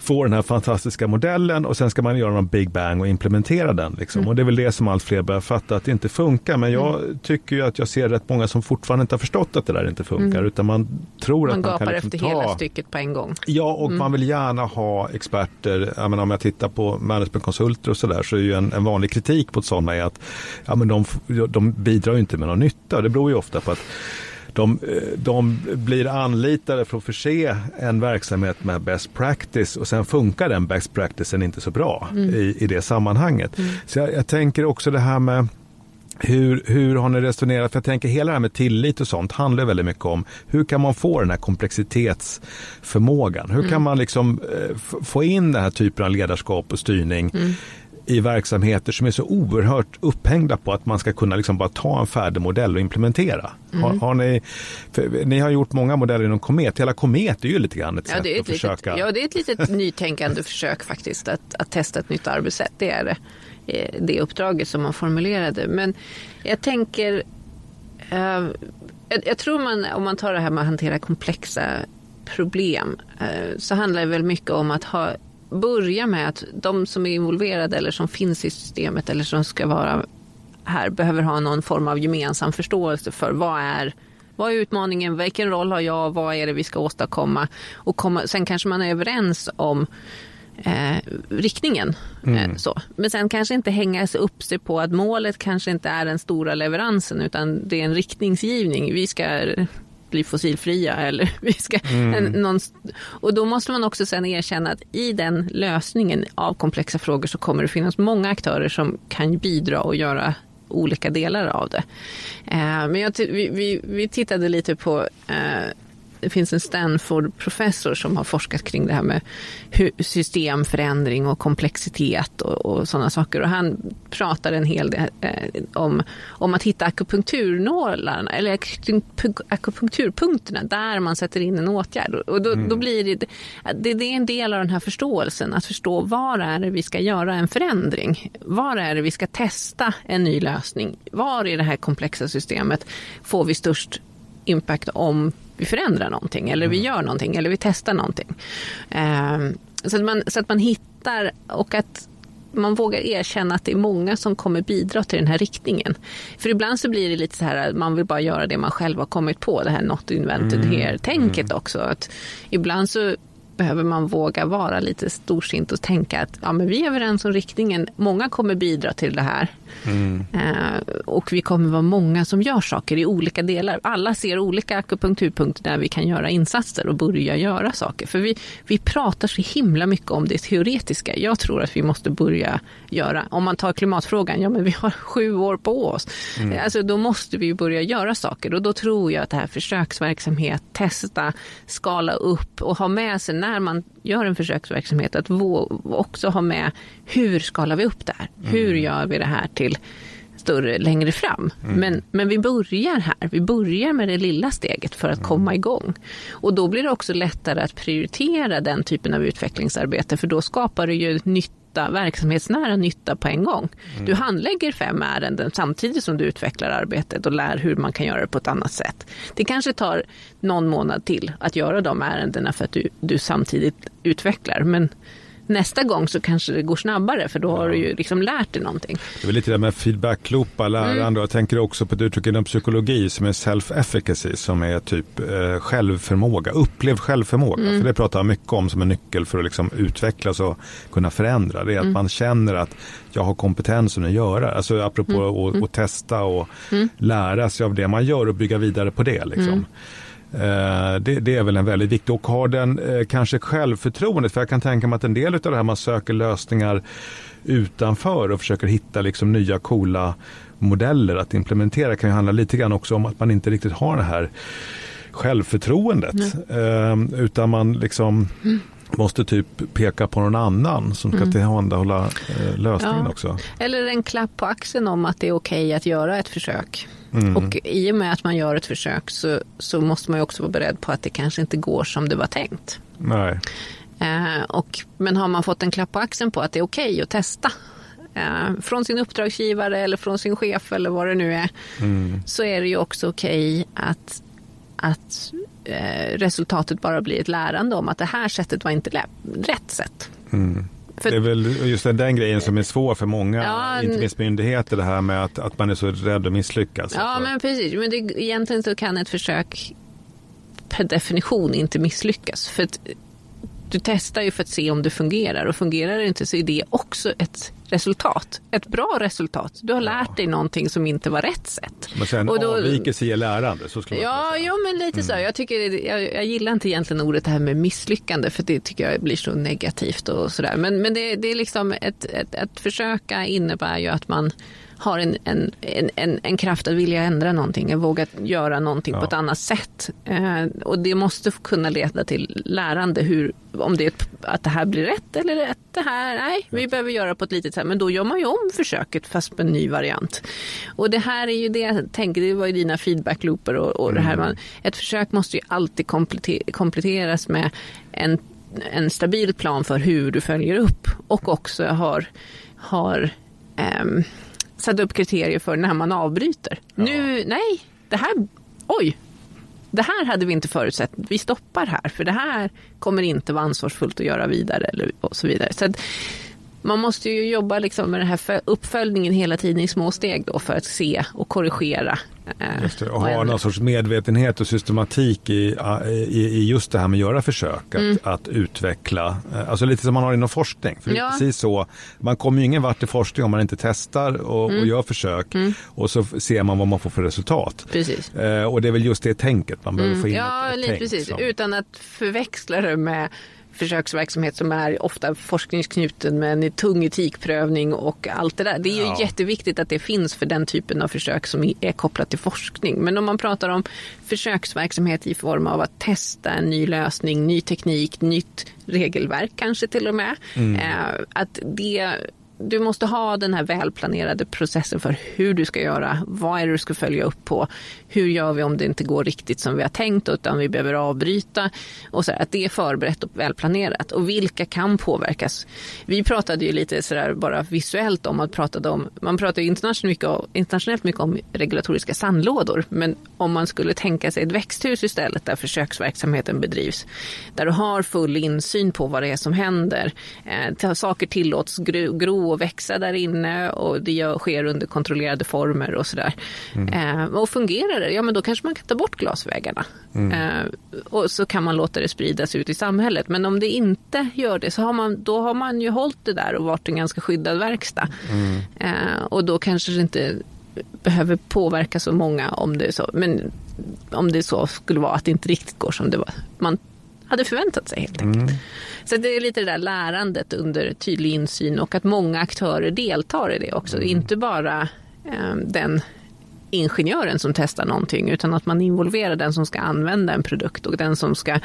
få den här fantastiska modellen och sen ska man göra någon big bang och implementera den. Liksom. Mm. Och det är väl det som allt fler börjar fatta att det inte funkar. Men jag mm. tycker ju att jag ser rätt många som fortfarande inte har förstått att det där inte funkar. Mm. Utan man tror man att man kan Man liksom efter ta... hela stycket på en gång. Ja, och mm. man vill gärna ha experter. Jag menar, om jag tittar på managementkonsulter och sådär så är ju en, en vanlig kritik mot sådana är att ja, men de, de bidrar inte med någon nytta. Det beror ju ofta på att de, de blir anlitade för att förse en verksamhet med best practice och sen funkar den best practicen inte så bra mm. i, i det sammanhanget. Mm. Så jag, jag tänker också det här med hur, hur har ni resonerat? För jag tänker hela det här med tillit och sånt handlar väldigt mycket om hur kan man få den här komplexitetsförmågan? Hur kan mm. man liksom eh, få in den här typen av ledarskap och styrning mm i verksamheter som är så oerhört upphängda på att man ska kunna liksom bara ta en färdig modell och implementera. Mm. Har, har, ni, ni har gjort många modeller inom Komet. Hela Komet är ju lite grann ett ja, sätt ett att litet, försöka. Ja, det är ett litet nytänkande försök faktiskt att, att testa ett nytt arbetssätt. Det är det, eh, det uppdraget som man formulerade. Men jag tänker, uh, jag, tror man, om man tar det här med att hantera komplexa problem, uh, så handlar det väl mycket om att ha börja med att de som är involverade eller som finns i systemet eller som ska vara här behöver ha någon form av gemensam förståelse för vad är vad är utmaningen, vilken roll har jag, vad är det vi ska åstadkomma och komma, sen kanske man är överens om eh, riktningen. Mm. Eh, så. Men sen kanske inte hänga upp sig på att målet kanske inte är den stora leveransen utan det är en riktningsgivning. Vi ska bli fossilfria. Eller vi ska, mm. en, någon, och då måste man också sen erkänna att i den lösningen av komplexa frågor så kommer det finnas många aktörer som kan bidra och göra olika delar av det. Eh, men jag, vi, vi, vi, tittade lite på eh, det finns en Stanford-professor som har forskat kring det här med systemförändring och komplexitet och, och sådana saker. Och han pratar en hel del eh, om, om att hitta akupunkturnålarna, eller akupunkturpunkterna där man sätter in en åtgärd. Och då, mm. då blir det, det, det är en del av den här förståelsen, att förstå var är det vi ska göra en förändring? Var är det vi ska testa en ny lösning? Var i det här komplexa systemet får vi störst impact om vi förändrar någonting eller vi mm. gör någonting eller vi testar någonting. Um, så, att man, så att man hittar och att man vågar erkänna att det är många som kommer bidra till den här riktningen. För ibland så blir det lite så här att man vill bara göra det man själv har kommit på, det här not invented mm. here-tänket mm. också. Att ibland så behöver man våga vara lite storsint och tänka att ja, men vi är överens om riktningen. Många kommer bidra till det här. Mm. Eh, och vi kommer vara många som gör saker i olika delar. Alla ser olika akupunkturpunkter där vi kan göra insatser och börja göra saker. För vi, vi pratar så himla mycket om det teoretiska. Jag tror att vi måste börja göra, om man tar klimatfrågan, ja men vi har sju år på oss. Mm. Alltså, då måste vi börja göra saker och då tror jag att det här försöksverksamhet, testa, skala upp och ha med sig när man gör en försöksverksamhet att också ha med hur skalar vi upp det här? Mm. Hur gör vi det här till större längre fram. Mm. Men, men vi börjar här, vi börjar med det lilla steget för att mm. komma igång. Och då blir det också lättare att prioritera den typen av utvecklingsarbete för då skapar det ju nytta, verksamhetsnära nytta på en gång. Mm. Du handlägger fem ärenden samtidigt som du utvecklar arbetet och lär hur man kan göra det på ett annat sätt. Det kanske tar någon månad till att göra de ärendena för att du, du samtidigt utvecklar. Men nästa gång så kanske det går snabbare för då har du ju liksom lärt dig någonting. Det är lite det med feedback-loopa, lärande mm. jag tänker också på ett uttryck inom psykologi som är self-efficacy som är typ eh, självförmåga, upplevd självförmåga. Mm. För det pratar jag mycket om som en nyckel för att liksom utvecklas och kunna förändra. Det är att mm. man känner att jag har kompetensen att göra, alltså apropå mm. att mm. testa och mm. lära sig av det man gör och bygga vidare på det. Liksom. Eh, det, det, är väl en väldigt viktig och har den eh, kanske självförtroendet för jag kan tänka mig att en del av det här man söker lösningar utanför och försöker hitta liksom nya coola modeller att implementera kan ju handla lite grann också om att man inte riktigt har det här självförtroendet. Mm. utan man liksom mm. måste typ peka på någon annan som ska mm. tillhandahålla eh, lösningen ja. också. Eller en klapp på axeln om att det är okej okay att göra ett försök. Mm. Och i och med att man gör ett försök så, så måste man ju också vara beredd på att det kanske inte går som det var tänkt. Nej. Eh, och, men har man fått en klapp på axeln på att det är okej okay att testa eh, från sin uppdragsgivare eller från sin chef eller vad det nu är mm. så är det ju också okej okay att, att eh, resultatet bara blir ett lärande om att det här sättet var inte rätt sätt. Mm. För, det är väl just den grejen som är svår för många, ja, inte minst myndigheter, det här med att, att man är så rädd att misslyckas. Ja, men precis. Men det, egentligen så kan ett försök per definition inte misslyckas. För att du testar ju för att se om det fungerar och fungerar det inte så är det också ett resultat. Ett bra resultat. Du har lärt dig någonting som inte var rätt sätt. Men sen och då, avvikelse ger lärande. Så skulle ja, ja, men lite mm. så. Jag, tycker, jag, jag, gillar inte egentligen ordet det här med misslyckande för det tycker jag blir så negativt och sådär. Men, men det, det är liksom ett, ett, ett försöka innebär ju att man har en, en, en, en kraft att vilja ändra någonting, att våga göra någonting på ett annat sätt. Eh, och det måste kunna leda till lärande, hur, om det är att det här blir rätt eller att det här, nej, vi behöver göra på ett litet sätt. Men då gör man ju om försöket fast på en ny variant. Och det här är ju det jag tänker, det var ju dina feedbacklooper och, och mm. det här. Mm. Man, ett försök måste ju alltid kompletteras med en, en stabil plan för hur du följer upp och också har, har um, satt upp kriterier för när man avbryter. Ja. Nu, nej, det här, oj, det här hade vi inte förutsett. Vi stoppar här, för det här kommer inte vara ansvarsfullt att göra vidare eller, och så vidare. Så att, man måste ju jobba liksom med den här uppföljningen hela tiden i små steg då för att se och korrigera. Eh, just det, och ha någon sorts medvetenhet och systematik i, i, i just det här med att göra försök, att, mm. att utveckla, eh, alltså lite som man har inom forskning. För ja. precis så, man kommer ju ingen vart i forskning om man inte testar och, mm. och gör försök mm. och så ser man vad man får för resultat. Precis. Eh, och det är väl just det tänket man behöver mm. få in. Ja, lite precis, som... utan att förväxla det med försöksverksamhet som är ofta forskningsknuten med en tung etikprövning och allt det där. Det är ju ja. jätteviktigt att det finns för den typen av försök som är kopplat till forskning. Men om man pratar om försöksverksamhet i form av att testa en ny lösning, ny teknik, nytt regelverk kanske till och med. Mm. Eh, att det du måste ha den här välplanerade processen för hur du ska göra, vad är det du ska följa upp på, hur gör vi om det inte går riktigt som vi har tänkt utan vi behöver avbryta och så att det är förberett och välplanerat och vilka kan påverkas. Vi pratade ju lite sådär bara visuellt om att prata om, man pratar ju internationellt mycket, om, internationellt mycket om regulatoriska sandlådor men om man skulle tänka sig ett växthus istället där försöksverksamheten bedrivs, där du har full insyn på vad det är som händer, eh, saker tillåts gro växa där inne och det gör, sker under kontrollerade former och sådär. Mm. Eh, och fungerar det, ja men då kanske man kan ta bort glasväggarna. Mm. Eh, och så kan man låta det spridas ut i samhället. Men om det inte gör det så har man, då har man ju hållit det där och varit en ganska skyddad verkstad. Mm. Eh, och då kanske det inte behöver påverka så många om det är så. Men om det så skulle vara att det inte riktigt går som det var. Man hade förväntat sig helt enkelt. Mm. Så det är lite det där lärandet under tydlig insyn och att många aktörer deltar i det också. Mm. Inte bara eh, den ingenjören som testar någonting utan att man involverar den som ska använda en produkt och den som ska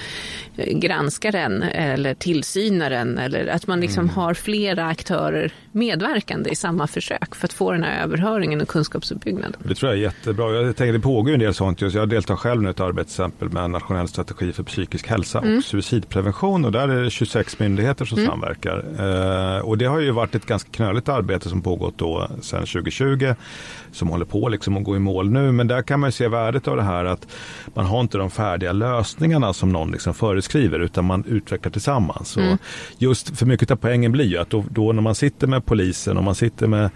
eh, granska den eller tillsyna den eller att man liksom mm. har flera aktörer medverkande i samma försök för att få den här överhöringen och kunskapsuppbyggnaden. Det tror jag är jättebra. Jag tänker det pågår en del sånt. Jag deltar själv i ett arbete exempel med en nationell strategi för psykisk hälsa mm. och suicidprevention och där är det 26 myndigheter som mm. samverkar. Eh, och det har ju varit ett ganska knöligt arbete som pågått då sedan 2020 som håller på liksom att gå i mål nu. Men där kan man se värdet av det här att man har inte de färdiga lösningarna som någon liksom föreskriver utan man utvecklar tillsammans. Mm. Och just för mycket av poängen blir ju att då, då när man sitter med polisen och man sitter med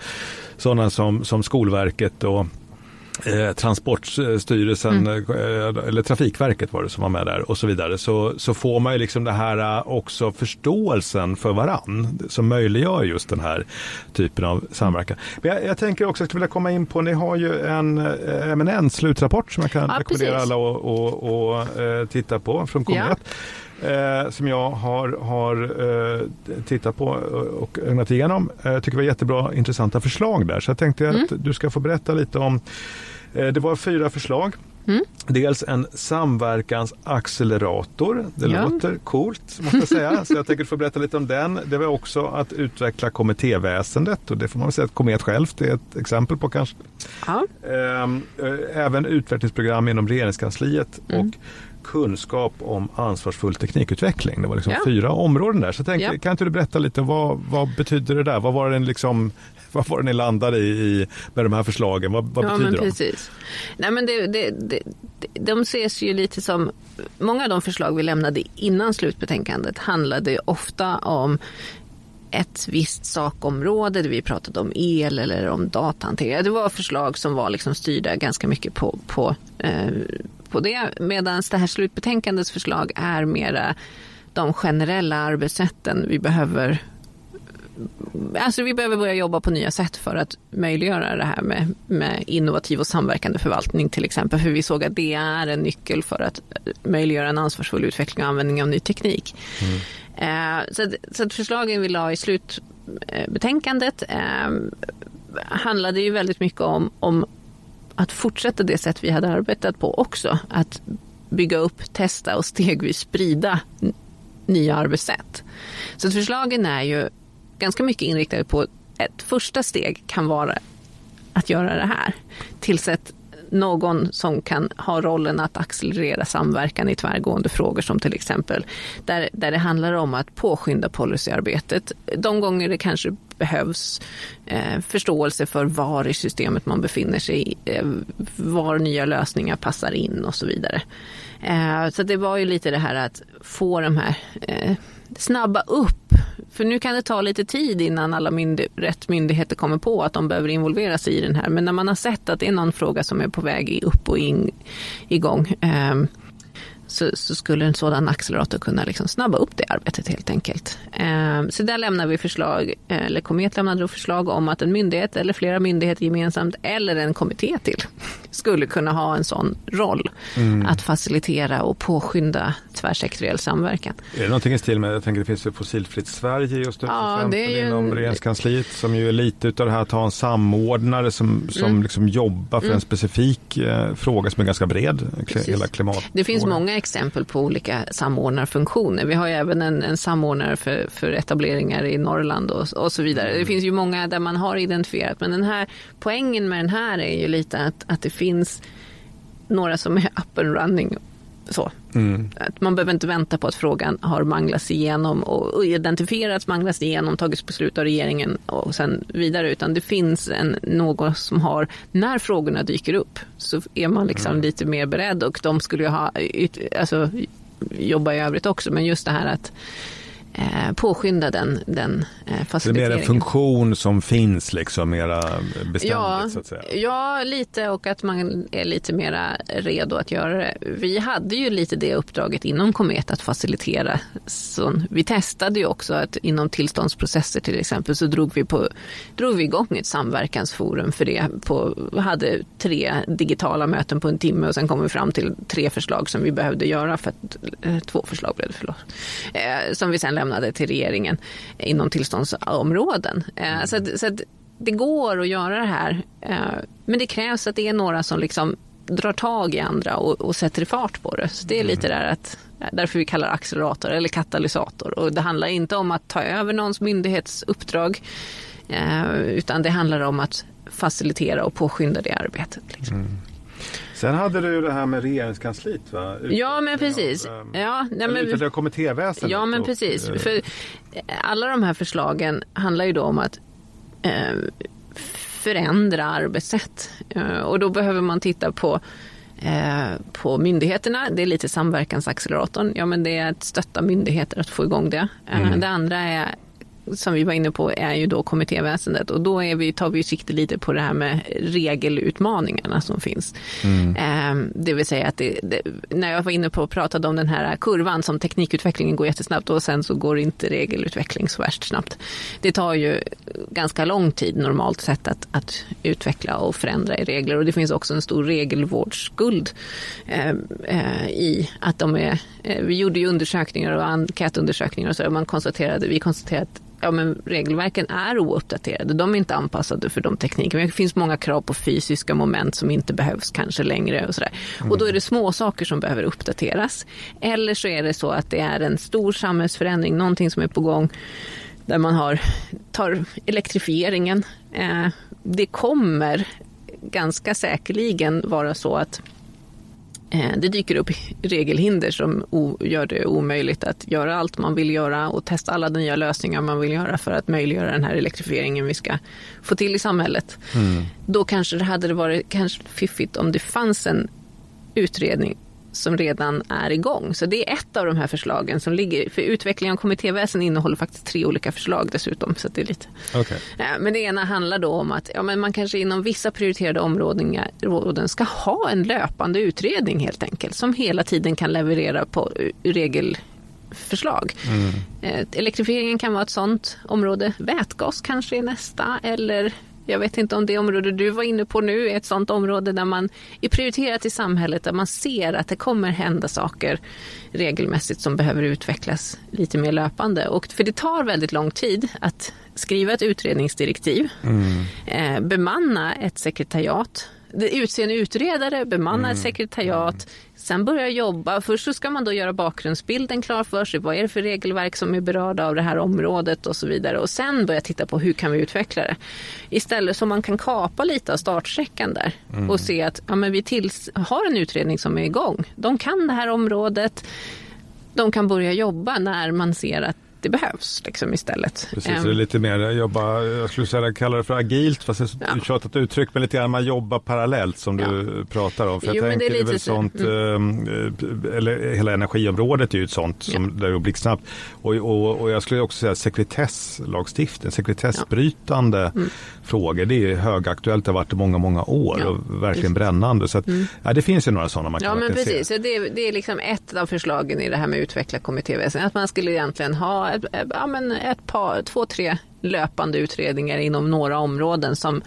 sådana som, som Skolverket och Eh, Transportstyrelsen, mm. eh, eller Trafikverket var det som var med där och så vidare, så, så får man ju liksom det här eh, också förståelsen för varann som möjliggör just den här typen av samverkan. Men jag, jag tänker också, jag skulle vilja komma in på, ni har ju en eh, eminent slutrapport som jag kan ja, rekommendera precis. alla att eh, titta på från Komet. Ja. Eh, som jag har, har eh, tittat på och ögnat igenom. Jag eh, tycker det var jättebra intressanta förslag där. Så jag tänkte mm. att du ska få berätta lite om Eh, det var fyra förslag Mm. Dels en samverkansaccelerator. Det ja. låter coolt måste jag säga. Så jag tänker få berätta lite om den. Det var också att utveckla kommittéväsendet och det får man säga att Komet självt är ett exempel på kanske. Ja. Ehm, eh, även utvecklingsprogram inom regeringskansliet mm. och kunskap om ansvarsfull teknikutveckling. Det var liksom ja. fyra områden där. Så tänk, ja. kan inte du berätta lite vad, vad betyder det där? Vad var det liksom vad var det ni landade i, med de här förslagen? Vad, vad ja, betyder men precis. de? Nej, men det, det, det, de ses ju lite som... Många av de förslag vi lämnade innan slutbetänkandet handlade ofta om ett visst sakområde där vi pratade om el eller om datahantering. Det var förslag som var liksom styrda ganska mycket på, på, eh, på det. Medan det här slutbetänkandets förslag är mera de generella arbetssätten vi behöver Alltså vi behöver börja jobba på nya sätt för att möjliggöra det här med, med innovativ och samverkande förvaltning till exempel. För vi såg att det är en nyckel för att möjliggöra en ansvarsfull utveckling och användning av ny teknik. Mm. Eh, så, så att förslagen vi la i slutbetänkandet eh, handlade ju väldigt mycket om, om att fortsätta det sätt vi hade arbetat på också. Att bygga upp, testa och stegvis sprida nya arbetssätt. Så förslagen är ju ganska mycket inriktade på ett första steg kan vara att göra det här. Tillsätt någon som kan ha rollen att accelerera samverkan i tvärgående frågor som till exempel där, där det handlar om att påskynda policyarbetet. De gånger det kanske behövs eh, förståelse för var i systemet man befinner sig, eh, var nya lösningar passar in och så vidare. Eh, så det var ju lite det här att få de här eh, snabba upp för nu kan det ta lite tid innan alla myndig rätt myndigheter kommer på att de behöver involvera sig i den här. Men när man har sett att det är någon fråga som är på väg upp och in, igång eh, så, så, skulle en sådan accelerator kunna liksom snabba upp det arbetet helt enkelt. Eh, så där lämnar vi förslag, eller Komet lämnade förslag om att en myndighet eller flera myndigheter gemensamt eller en kommitté till skulle kunna ha en sån roll mm. att facilitera och påskynda tvärsektoriell samverkan. Är det någonting i stil med, jag tänker det finns ju Fossilfritt Sverige just nu ja, till exempel ju... inom regeringskansliet som ju är lite utav det här att ha en samordnare som, som mm. liksom jobbar för mm. en specifik eh, fråga som är ganska bred, Precis. hela klimat. Det finns många exempel på olika samordnarfunktioner. Vi har ju även en, en samordnare för, för etableringar i Norrland och, och så vidare. Det mm. finns ju många där man har identifierat men den här poängen med den här är ju lite att, att det finns några som är up and running. Så. Mm. Att man behöver inte vänta på att frågan har manglats igenom och identifierats, manglats igenom, tagits beslut av regeringen och sen vidare. Utan det finns en, någon som har, när frågorna dyker upp så är man liksom mm. lite mer beredd och de skulle ju ha, alltså, jobba i övrigt också. Men just det här att eh, påskynda den, den eh, faciliteringen. Det är mer en funktion som finns liksom mera beständigt ja, så att säga? Ja, lite och att man är lite mera redo att göra det. Vi hade ju lite det uppdraget inom Komet att facilitera. Så vi testade ju också att inom tillståndsprocesser till exempel så drog vi, på, drog vi igång ett samverkansforum för det. På, hade tre digitala möten på en timme och sen kom vi fram till tre förslag som vi behövde göra för att, eh, två förslag blev det förlåt. Eh, som vi sen lämnade till regeringen inom tillståndsområden. Eh, så, att, så att det går att göra det här. Eh, men det krävs att det är några som liksom drar tag i andra och, och sätter fart på det. Så det är lite mm. där att därför vi kallar accelerator eller katalysator. Och det handlar inte om att ta över någons myndighetsuppdrag eh, utan det handlar om att facilitera och påskynda det arbetet. Liksom. Mm. Sen hade du det här med regeringskansliet va? ja men precis. Av, um, ja, nej, men, kommittéväsendet. Ja men precis. Och, För eh, alla de här förslagen handlar ju då om att eh, förändra arbetssätt. Eh, och då behöver man titta på eh, på myndigheterna. Det är lite samverkansacceleratorn. Ja, men det är att stötta myndigheter att få igång det. Eh, mm. Det andra är som vi var inne på är ju då kommittéväsendet och då är vi, tar vi sikte lite på det här med regelutmaningarna som finns. Mm. Eh, det vill säga att det, det, när jag var inne på och pratade om den här kurvan som teknikutvecklingen går jättesnabbt och sen så går inte regelutveckling så värst snabbt. Det tar ju ganska lång tid normalt sett att, att utveckla och förändra i regler och det finns också en stor regelvårdsskuld eh, eh, i att de är, eh, vi gjorde ju undersökningar och enkätundersökningar och så och man konstaterade, vi konstaterade att ja, men regelverken är ouppdaterade. De är inte anpassade för de teknikerna. Det finns många krav på fysiska moment som inte behövs kanske längre. Och, sådär. Mm. och då är det små saker som behöver uppdateras. Eller så är det så att det är en stor samhällsförändring, någonting som är på gång där man har, tar elektrifieringen. Eh, det kommer ganska säkerligen vara så att det dyker upp regelhinder som gör det omöjligt att göra allt man vill göra och testa alla nya lösningar man vill göra för att möjliggöra den här elektrifieringen vi ska få till i samhället. Mm. Då kanske det hade varit kanske fiffigt om det fanns en utredning som redan är igång. Så det är ett av de här förslagen som ligger. För utvecklingen av kommittéväsen innehåller faktiskt tre olika förslag dessutom. Så det är lite. Okay. Men det ena handlar då om att ja, men man kanske inom vissa prioriterade områden ska ha en löpande utredning helt enkelt. Som hela tiden kan leverera på regelförslag. Mm. Elektrifieringen kan vara ett sådant område. Vätgas kanske är nästa. Eller jag vet inte om det område du var inne på nu är ett sådant område där man är prioriterat i samhället, där man ser att det kommer hända saker regelmässigt som behöver utvecklas lite mer löpande. Och för det tar väldigt lång tid att skriva ett utredningsdirektiv, mm. eh, bemanna ett sekretariat, utse en utredare, bemanna mm. ett sekretariat, Sen börja jobba. Först så ska man då göra bakgrundsbilden klar för sig. Vad är det för regelverk som är berörda av det här området och så vidare. Och sen börja titta på hur kan vi utveckla det. Istället så man kan kapa lite av startsträckan där mm. och se att ja, men vi tills, har en utredning som är igång. De kan det här området. De kan börja jobba när man ser att det behövs liksom istället. Precis, um, det är lite mer jobba, jag skulle säga kalla det för agilt, fast det är ja. tjatat uttryck, men lite grann man jobbar parallellt som ja. du pratar om. För jo, jag tänker det är, väl sånt, mm. eh, eller hela energiområdet är ju ett sånt som ja. där går blixtsnabbt. Och, och, och jag skulle också säga sekretesslagstiftning, sekretessbrytande ja. mm. frågor, det är högaktuellt, det har varit i många, många år och verkligen brännande. Så att, mm. ja, det finns ju några sådana man kan Ja, men precis. Se. Det, är, det är liksom ett av förslagen i det här med utveckla kommittéväsendet, att man skulle egentligen ha ett, ja, men ett par, två, tre löpande utredningar inom några områden som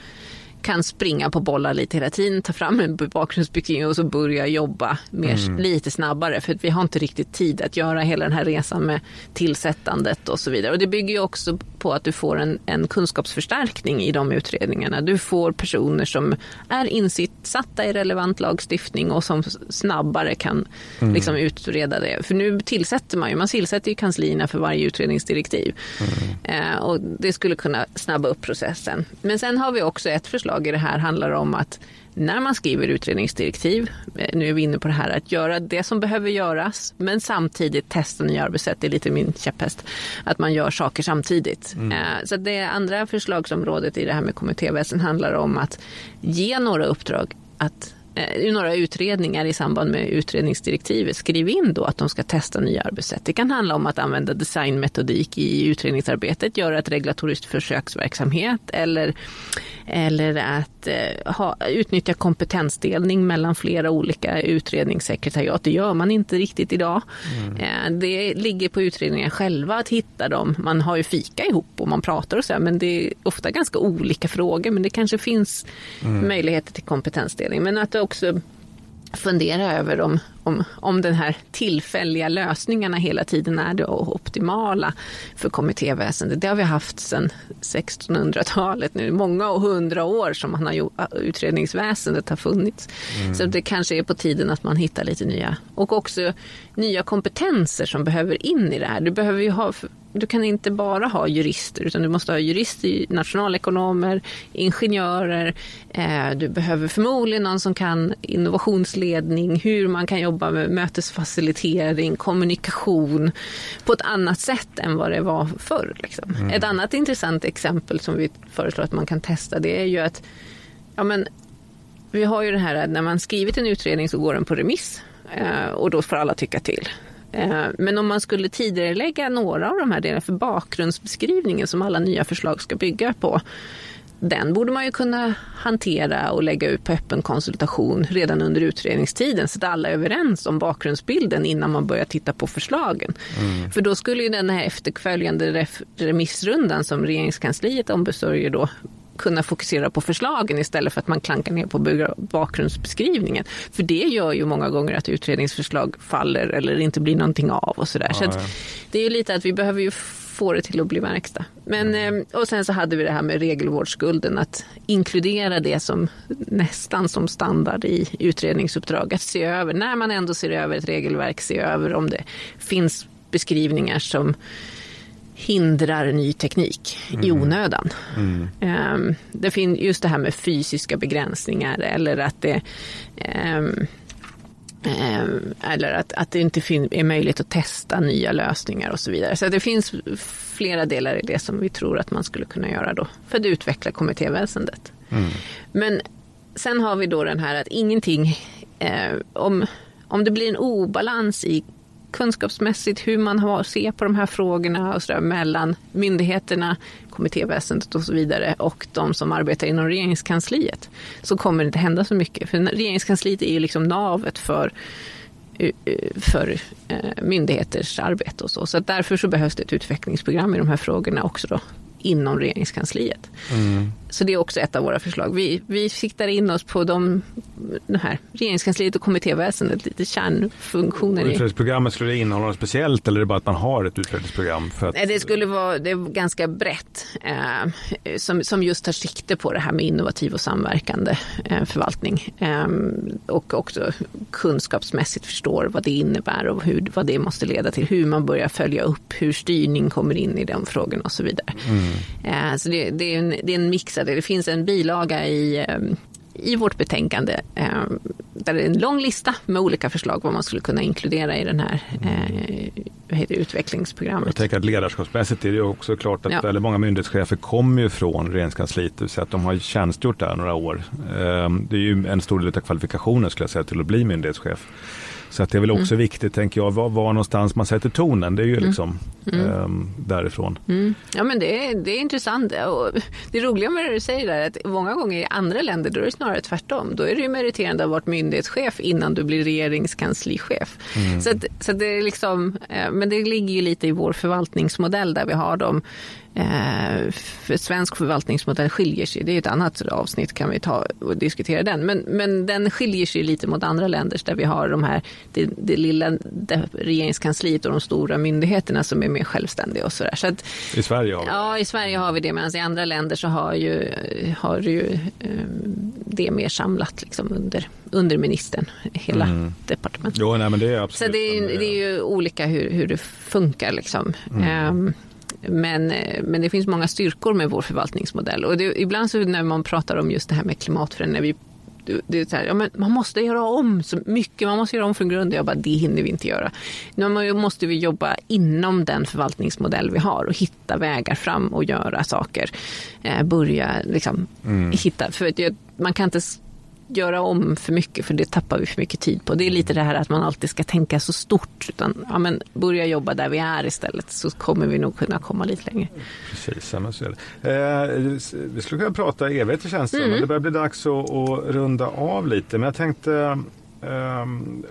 kan springa på bollar lite hela tiden, ta fram en bakgrundsbeskrivning och så börja jobba mer, mm. lite snabbare. För vi har inte riktigt tid att göra hela den här resan med tillsättandet och så vidare. Och det bygger ju också på att du får en, en kunskapsförstärkning i de utredningarna. Du får personer som är insatta i relevant lagstiftning och som snabbare kan mm. liksom, utreda det. För nu tillsätter man ju, man tillsätter ju kanslierna för varje utredningsdirektiv. Mm. Eh, och det skulle kunna snabba upp processen. Men sen har vi också ett förslag förslag i det här handlar om att när man skriver utredningsdirektiv, eh, nu är vi inne på det här att göra det som behöver göras, men samtidigt testa nya arbetssätt, det är lite min käpphäst, att man gör saker samtidigt. Mm. Eh, så det andra förslagsområdet i det här med kommittéväsen handlar om att ge några uppdrag att eh, några utredningar i samband med utredningsdirektivet, skriv in då att de ska testa nya arbetssätt. Det kan handla om att använda designmetodik i utredningsarbetet, göra ett regulatoriskt försöksverksamhet eller eller att eh, ha, utnyttja kompetensdelning mellan flera olika utredningssekretariat. Det gör man inte riktigt idag. Mm. Eh, det ligger på utredningen själva att hitta dem. Man har ju fika ihop och man pratar och så, men det är ofta ganska olika frågor. Men det kanske finns mm. möjligheter till kompetensdelning. Men att också fundera över om, om, om den här tillfälliga lösningarna hela tiden är det optimala för kommittéväsendet. Det har vi haft sedan 1600-talet nu, många och hundra år som man har gjort, utredningsväsendet har funnits. Mm. Så det kanske är på tiden att man hittar lite nya och också nya kompetenser som behöver in i det här. Du behöver ju ha du kan inte bara ha jurister utan du måste ha jurister, nationalekonomer, ingenjörer. Eh, du behöver förmodligen någon som kan innovationsledning, hur man kan jobba med mötesfacilitering, kommunikation på ett annat sätt än vad det var förr. Liksom. Mm. Ett annat intressant exempel som vi föreslår att man kan testa det är ju att ja, men, vi har ju det här att när man skrivit en utredning så går den på remiss eh, och då får alla tycka till. Eh, men om man skulle tidigarelägga några av de här delarna för bakgrundsbeskrivningen som alla nya förslag ska bygga på, den borde man ju kunna hantera och lägga ut på öppen konsultation redan under utredningstiden så att alla är överens om bakgrundsbilden innan man börjar titta på förslagen. Mm. För då skulle ju den här efterföljande remissrundan som regeringskansliet ombesörjer då kunna fokusera på förslagen istället för att man klankar ner på bakgrundsbeskrivningen. För det gör ju många gånger att utredningsförslag faller eller inte blir någonting av och sådär. Ja, så, så det är ju lite att vi behöver ju få det till att bli verkstad. Men, mm. och sen så hade vi det här med regelvårdsskulden, att inkludera det som nästan som standard i utredningsuppdrag. Att se över, när man ändå ser över ett regelverk, se över om det finns beskrivningar som hindrar ny teknik mm. i onödan. Mm. Um, det finns just det här med fysiska begränsningar eller att det um, eller att, att det inte är möjligt att testa nya lösningar och så vidare. Så det finns flera delar i det som vi tror att man skulle kunna göra då för att utveckla kommittéväsendet. Mm. Men sen har vi då den här att ingenting, eh, om, om det blir en obalans i kunskapsmässigt hur man har, ser på de här frågorna och så där, mellan myndigheterna, kommittéväsendet och så vidare och de som arbetar inom regeringskansliet så kommer det inte hända så mycket. För regeringskansliet är ju liksom navet för eh, för eh, myndigheters arbete och så. Så därför så behövs det ett utvecklingsprogram i de här frågorna också då inom regeringskansliet. Mm. Så det är också ett av våra förslag. Vi, vi siktar in oss på de, de här regeringskansliet och kommittéväsendet, lite kärnfunktioner. Utvecklingsprogrammet, skulle det innehålla något speciellt eller är det bara att man har ett utvecklingsprogram? För att... Nej, det skulle vara det är ganska brett eh, som, som just tar sikte på det här med innovativ och samverkande eh, förvaltning eh, och också kunskapsmässigt förstår vad det innebär och hur, vad det måste leda till, hur man börjar följa upp, hur styrning kommer in i de frågorna och så vidare. Mm. Eh, så det, det, är en, det är en mix redovisade. Det finns en bilaga i, ehm, i vårt betänkande ehm, där det är en lång lista med olika förslag vad man skulle kunna inkludera i den här eh, heter utvecklingsprogrammet. Jag tänker att ledarskapsmässigt är det också klart att ja. väldigt många myndighetschefer kommer ju från regeringskansliet, det vill säga att de har tjänstgjort där några år. Ehm, det är ju en stor del av kvalifikationen skulle jag säga till att bli myndighetschef. Så att det är väl också mm. viktigt, tänker jag, var, var någonstans man sätter tonen. Det är ju mm. liksom mm. Um, därifrån. Mm. Ja men det är, det är intressant. Och det roliga med det du säger är att många gånger i andra länder då är det snarare tvärtom. Då är det ju meriterande att ha varit myndighetschef innan du blir regeringskanslichef. Mm. Så, att, så att det är liksom, eh, men det ligger ju lite i vår förvaltningsmodell där vi har dem Eh, för svensk förvaltningsmodell skiljer sig, det är ett annat avsnitt kan vi ta och diskutera den, men, men den skiljer sig lite mot andra länders där vi har de här, det, det lilla det regeringskansliet och de stora myndigheterna som är mer självständiga och sådär. Så att, I Sverige har vi Ja, i Sverige har vi det, medan i andra länder så har ju, har ju eh, det mer samlat liksom under, under ministern, hela mm. departementet. Jo, nej, men det är absolut. Så det är, det är ju olika hur, hur det funkar liksom. Mm. Um, men, men det finns många styrkor med vår förvaltningsmodell. Och det, ibland så när man pratar om just det här med klimatförändring, det är så här, ja, men man måste göra om så mycket, man måste göra om från grunden. Jag bara, det hinner vi inte göra. Nu måste vi jobba inom den förvaltningsmodell vi har och hitta vägar fram och göra saker. Eh, börja liksom mm. hitta, för man kan inte göra om för mycket för det tappar vi för mycket tid på. Det är lite det här att man alltid ska tänka så stort. Utan, ja, men börja jobba där vi är istället så kommer vi nog kunna komma lite längre. Precis, men så. Eh, vi skulle kunna prata evigheter känns det mm. men det börjar bli dags att, att runda av lite. Men jag tänkte Um,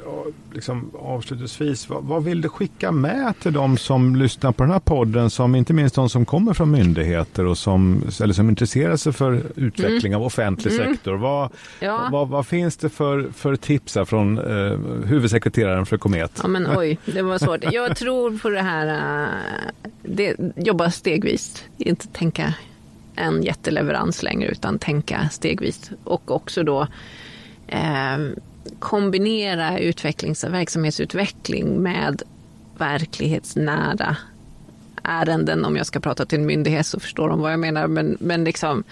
liksom avslutningsvis, vad, vad, vill du skicka med till de som lyssnar på den här podden, som inte minst de som kommer från myndigheter och som, eller som intresserar sig för utveckling mm. av offentlig mm. sektor. Vad, ja. vad, vad, finns det för, för tips här från uh, huvudsekreteraren för Komet? Ja, men, oj, det var svårt. Jag tror på det här, uh, det, jobba stegvis, inte tänka en jätteleverans längre utan tänka stegvis och också då eh, kombinera utvecklings och verksamhetsutveckling med verklighetsnära ärenden. Om jag ska prata till en myndighet så förstår de vad jag menar. Men, men liksom,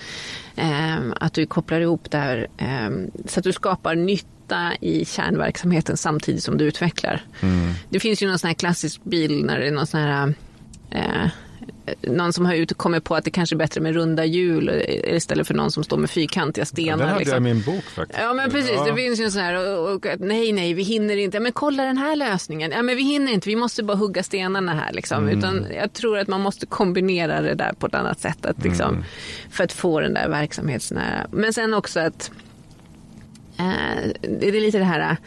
eh, att du kopplar ihop det här eh, så att du skapar nytta i kärnverksamheten samtidigt som du utvecklar. Mm. Det finns ju någon sån här klassisk bil när det är någon sån här eh, någon som har kommit på att det kanske är bättre med runda hjul istället för någon som står med fyrkantiga stenar. Ja, den hade liksom. jag i min bok faktiskt. Ja men precis, ja. det finns ju en sån här, och, och, nej nej vi hinner inte, men kolla den här lösningen, ja men vi hinner inte, vi måste bara hugga stenarna här liksom. Mm. Utan jag tror att man måste kombinera det där på ett annat sätt att, liksom, mm. för att få den där verksamhetsnära. Men sen också att eh, det är lite det här,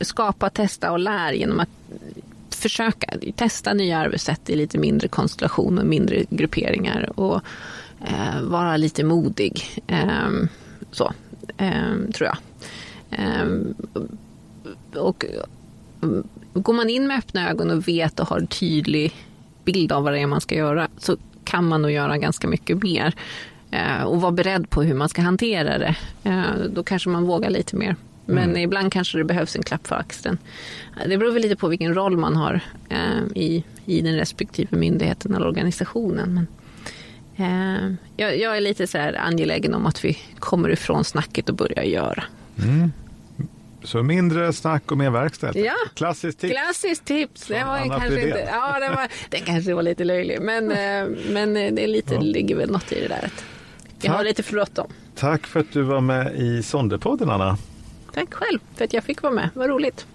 skapa, testa och lär genom att försöka testa nya arbetssätt i lite mindre konstellationer, mindre grupperingar och eh, vara lite modig. Eh, så, eh, tror jag. Ehm, och mm, går man in med öppna ögon och vet och har en tydlig bild av vad det är man ska göra så kan man nog göra ganska mycket mer. Eh, och vara beredd på hur man ska hantera det. Eh, då kanske man vågar lite mer. Men mm. ibland kanske det behövs en klapp för axeln. Det beror väl lite på vilken roll man har eh, i, i den respektive myndigheten eller organisationen. Men, eh, jag, jag, är lite så angelägen om att vi kommer ifrån snacket och börjar göra. Mm. Så mindre snack och mer verkstad. Ja, klassiskt tips. Klassiskt tips. Det var kanske inte, ja, det var, den kanske var lite löjlig, men, eh, men det är lite, ja. ligger väl något i det där. Jag har lite för bråttom. Tack för att du var med i Sonderpodden, Anna. Tack själv för att jag fick vara med. Vad roligt.